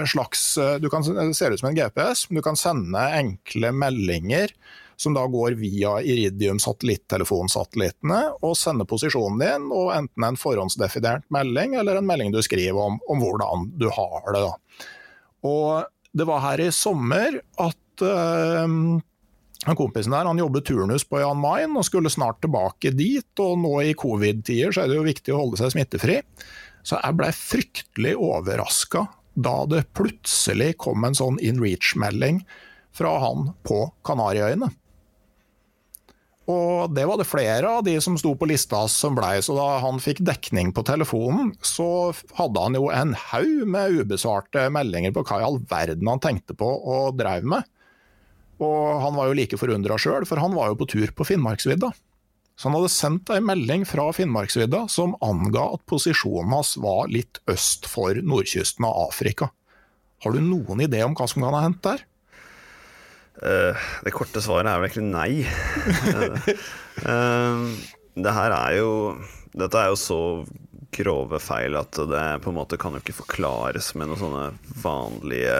slags Du kan Det ser ut som en GPS, men du kan sende enkle meldinger som da går via Iridium satellittelefonsatellittene og sender posisjonen din, og enten en forhåndsdefinert melding eller en melding du skriver om, om hvordan du har det. Da. Og det var her i sommer at øh, Kompisen der han jobber turnus på Jan Mayen og skulle snart tilbake dit. og Nå i covid-tider så er det jo viktig å holde seg smittefri. Så jeg blei fryktelig overraska da det plutselig kom en sånn in reach-melding fra han på Kanariøyene. Og det var det flere av de som sto på lista som blei, så da han fikk dekning på telefonen, så hadde han jo en haug med ubesvarte meldinger på hva i all verden han tenkte på og dreiv med. Og han var jo like forundra sjøl, for han var jo på tur på Finnmarksvidda. Så han hadde sendt ei melding fra Finnmarksvidda som anga at posisjonen hans var litt øst for nordkysten av Afrika. Har du noen idé om hva som kan ha hendt der? Uh, det korte svaret er vel egentlig nei. uh, det her er jo Dette er jo så grove feil at det på en måte kan jo ikke forklares med noen sånne vanlige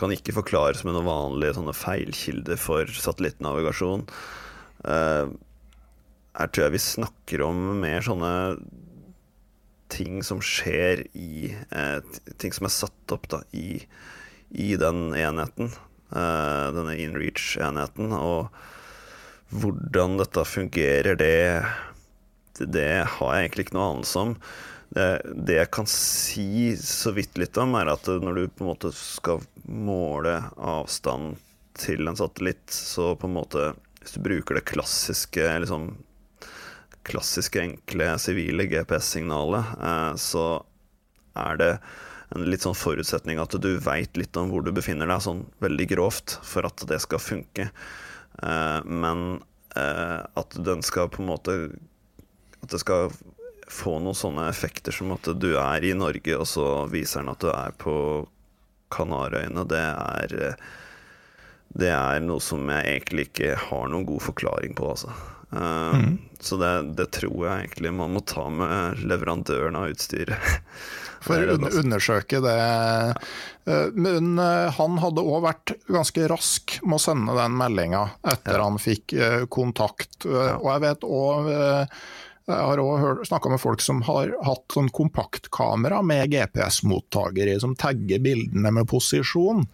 Kan ikke forklares med noen vanlige sånne feilkilder for satellittnavigasjon. Her tror jeg vi snakker om mer sånne ting som skjer i Ting som er satt opp da i, i den enheten. Eh, denne InReach-enheten. Og hvordan dette fungerer, det, det har jeg egentlig ikke noe anelse om. Det, jeg kan si så vidt litt om, er at når du på en måte skal måle avstand til en satellitt, så på en måte Hvis du bruker det klassiske liksom, klassiske, enkle sivile GPS-signalet, eh, så er det en litt sånn forutsetning at du veit litt om hvor du befinner deg, sånn veldig grovt, for at det skal funke. Eh, men eh, at den skal på en måte At det skal få noen sånne effekter som at du er i Norge, og så viser den at du er på Kanarøyene, det er det er noe som jeg egentlig ikke har noen god forklaring på, altså. Uh, mm. Så det, det, tror jeg egentlig man må ta med leverandøren av utstyret. For å undersøke det. Ja. men eh, han hadde òg vært ganske rask med å sende den meldinga etter ja. han fikk kontakt. Og jeg vet òg jeg har òg snakka med folk som har hatt sånn kompaktkamera med GPS-mottaker i, som tagger bildene med posisjon,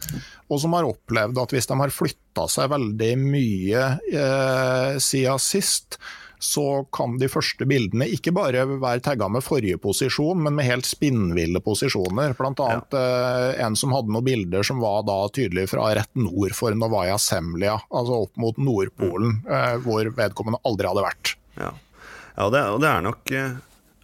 og som har opplevd at hvis de har flytta seg veldig mye eh, siden sist, så kan de første bildene ikke bare være tagga med forrige posisjon, men med helt spinnville posisjoner. Annet ja. eh, en som hadde noen bilder som var da tydelig fra rett nord for Novaya Semlia, altså opp mot Nordpolen, eh, hvor vedkommende aldri hadde vært. Ja. Ja, det, og det er nok uh,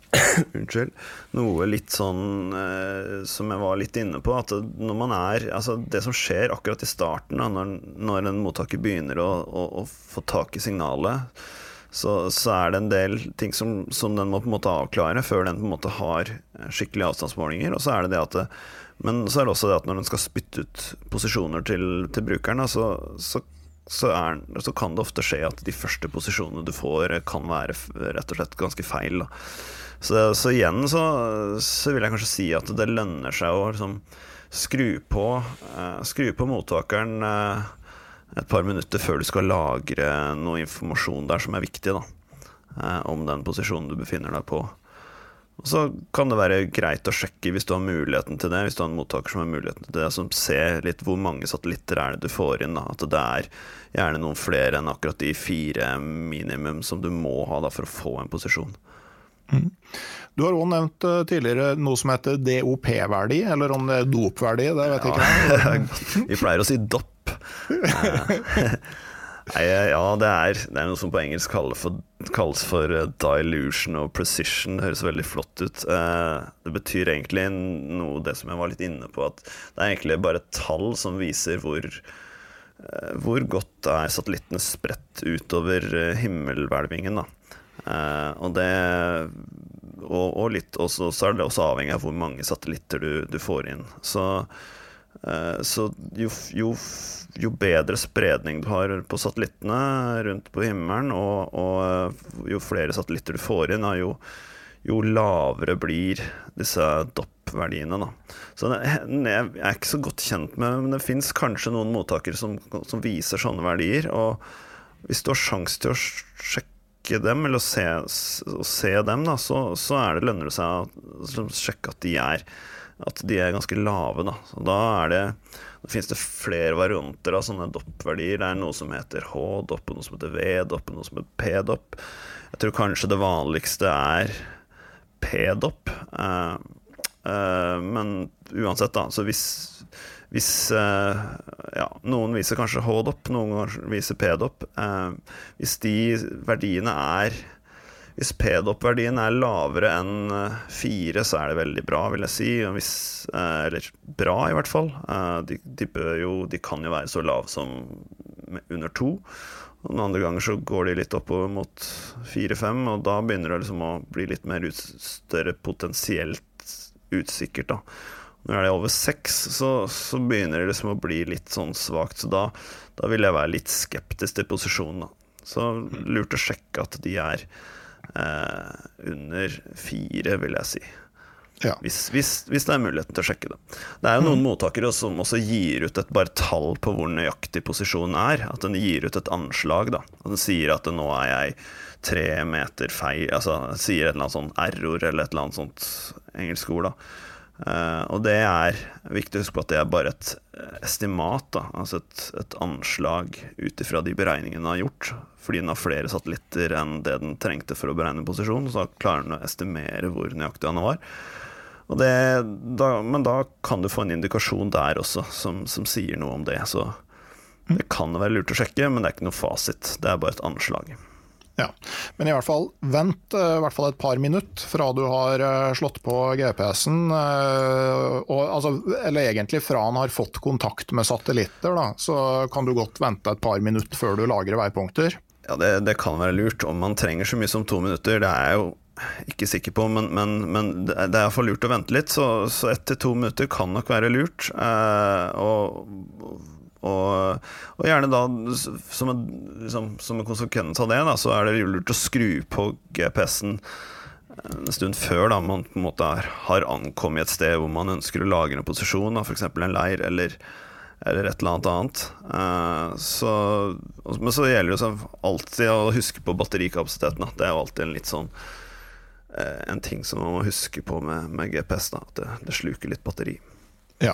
Unnskyld. Noe litt sånn uh, som jeg var litt inne på. At når man er Altså, det som skjer akkurat i starten, da, når, når en mottaker begynner å, å, å, få tak i signalet, så, så, er det en del ting som, som, den må på en måte avklare før den på en måte har skikkelige avstandsmålinger. Og så er det det at det, men så er det også det at når den skal spytte ut posisjoner til, til brukeren, så, så så, er, så, kan det ofte skje at de første posisjonene du får, kan være rett og slett ganske feil. Så, så, igjen så, så, vil jeg kanskje si at det lønner seg å liksom, skru, på, eh, skru på mottakeren eh, et par minutter før du skal lagre noe informasjon der som er viktig, da, eh, om den posisjonen du befinner deg på. Og så kan det være greit å sjekke hvis du har muligheten til det, hvis du har en mottaker som har muligheten til det, som ser litt hvor mange satellitter er det du får inn. Da. At det er gjerne noen flere enn akkurat de fire minimum som du må ha da, for å få en posisjon. Mm. Du har òg nevnt uh, tidligere noe som heter DOP-verdi, eller om det er dopverdi, det vet jeg ja. ikke. Vi pleier å si DOP. Nei, ja, det er, det er, noe som på engelsk kalles for, kalles for uh, dilution og precision. Det høres veldig flott ut. Uh, det betyr egentlig noe det som jeg var litt inne på, at det er egentlig bare tall som viser hvor, hvor godt er satellittene spredt utover himmelhvelvingen. og det og, og litt også, så er det også avhengig av hvor mange satellitter du, du får inn. Så, så jo, jo jo bedre spredning du har på satellittene rundt på himmelen, og, og eh, jo flere satellitter du får inn, jo, jo lavere blir disse DOP-verdiene. Så det, Jeg er ikke så godt kjent med men det fins kanskje noen mottakere som, som, viser sånne verdier. Og hvis du har sjanse til å sjekke dem, eller å se, å se dem, da, så, så, er det lønner det seg å sjekke at de er, at de er ganske lave. Da. Så da er det da finnes det flere varianter av sånne doppverdier. Det er noe som heter H-dopp, noe som heter V-dopp, noe som heter P-dopp. Jeg tror kanskje det vanligste er P-dopp. Uh, uh, men uansett, da. Så hvis, hvis uh, ja, Noen viser kanskje H-dopp, noen viser P-dopp. hvis de verdiene er Hvis PDOP-verdien er lavere enn fire, så er det veldig bra, vil jeg si. Hvis, eller bra, i hvert fall. De, de, jo, de kan jo være så lave som under to. Og noen andre ganger så går de litt oppover mot fire-fem, og da begynner det liksom å bli litt mer ut, større potensielt utsikkert. da. Når det er over seks, så, så, begynner det liksom å bli litt sånn svakt. Så da, da, vil jeg være litt skeptisk til posisjonen. Da. Så lurt å sjekke at de er eh, under fire, vil jeg si. Ja. Hvis, hvis, hvis, det er muligheten til å sjekke det. Det er jo noen mm. mottakere som også gir ut et bare tall på hvor nøyaktig posisjonen er. At den gir ut et anslag. da. At den sier at nå er jeg tre meter feil Altså sier et eller annet sånn error eller et eller annet sånt engelsk ord. da. Uh, og det er viktig å huske på at det er bare et estimat, da, altså et, et anslag ut ifra de beregningene den har gjort. Fordi den har flere satellitter enn det den trengte for å beregne posisjon. Så da klarer den å estimere hvor nøyaktig han var. Det, da, men da kan du få en indikasjon der også, som, som sier noe om det. Så det kan være lurt å sjekke, men det er ikke noe fasit. Det er bare et anslag. Ja, Men i hvert fall vent eh, i hvert fall et par minutter fra du har eh, slått på GPS-en, eh, altså, eller egentlig fra han har fått kontakt med satellitter, da, så kan du godt vente et par minutter før du lagrer veipunkter. Ja, det, det kan være lurt. Om man trenger så mye som to minutter, det er jeg jo ikke sikker på, men, men, men det er iallfall lurt å vente litt. Så, så ett til to minutter kan nok være lurt. Eh, og og, og, gjerne da, som en, liksom, som en konsekvens av det, da, så er det lurt å skru på GPS-en en stund før da, man på en måte har ankommet et sted hvor man ønsker å lagre en posisjon, f.eks. en leir eller, eller, et eller annet annet. Uh, så, men så gjelder det jo alltid å huske på batterikapasiteten. Da. Det er jo alltid en litt sånn uh, en ting som man må huske på med, med GPS, da, at det, det sluker litt batteri. Ja,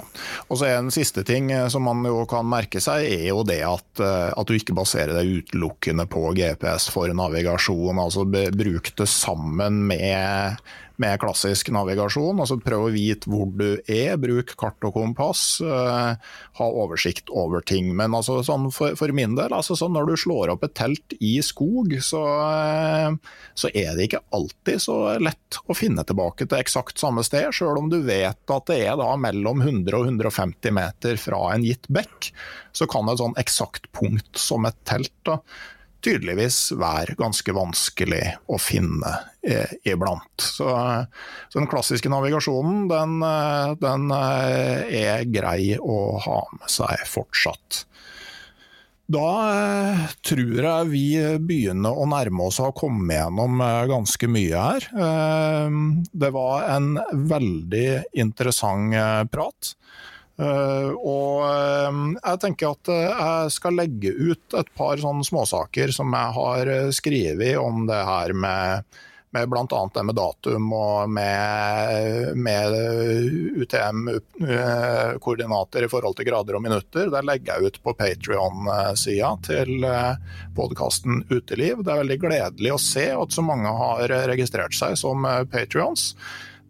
og så En siste ting eh, som man jo kan merke seg, er jo det at, eh, at du ikke baserer deg utelukkende på GPS for navigasjon. altså Bruk det sammen med med klassisk navigasjon. altså Prøv å vite hvor du er, bruk kart og kompass. Uh, ha oversikt over ting. Men altså, sånn for, for, min del, altså, sånn når du slår opp et telt i skog, så, uh, så, er det ikke alltid så lett å finne tilbake til eksakt samme sted, sjøl om du vet at det er da mellom 100 og 150 meter fra en gitt bekk. Så kan et sånn eksakt punkt som et telt da, tydeligvis være ganske vanskelig å finne eh, iblant. Så, så, den klassiske navigasjonen, den, eh, den, eh, er grei å ha med seg fortsatt. Da tror jeg vi begynner å nærme oss å ha kommet gjennom ganske mye her. Det var en veldig interessant prat. Uh, og uh, jeg tenker at uh, jeg skal legge ut et par sånne småsaker som jeg har skrevet om det her med, med bl.a. det med datum og med, med UTM-koordinater i forhold til grader og minutter. Det legger jeg ut på Patrion-sida til podkasten Uteliv. Det er veldig gledelig å se at så mange har registrert seg som Patrions.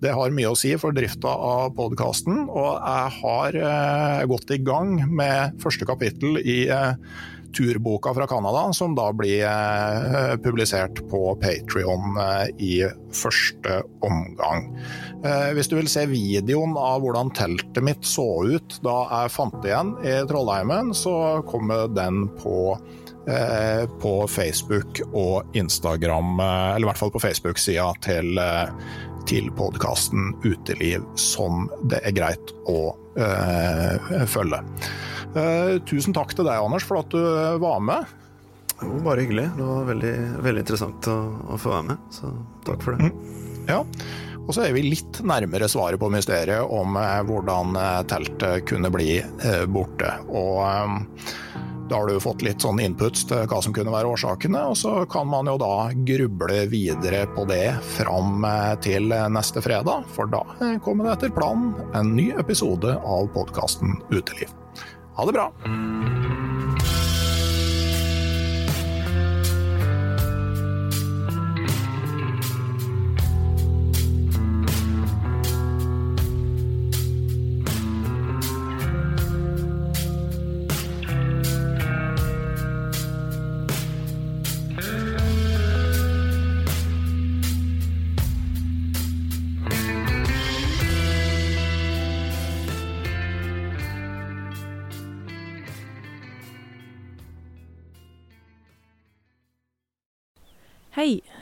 Det har mye å si for drifta av podkasten, og jeg har eh, gått i gang med første kapittel i eh, turboka fra Canada, som da blir eh, publisert på Patrion eh, i første omgang. Eh, hvis du vil se videoen av hvordan teltet mitt så ut da jeg fant det igjen i Trollheimen, så kommer den på eh, på Facebook og Instagram, eller i hvert fall på Facebook-sida til til podkasten Uteliv som det er greit å uh, følge. Uh, tusen takk til deg, Anders, for at du var med. Jo, bare hyggelig. Det var veldig, veldig interessant å, å, få være med, så takk for det. Mm. Ja, og så er vi litt nærmere svaret på mysteriet om uh, hvordan teltet kunne bli borte. Og da har du fått litt sånn inputs til hva som kunne være årsakene, og så kan man jo da gruble videre på det fram eh, til neste fredag, for da eh, kommer det etter planen en ny episode av podkasten Uteliv. Ha det bra!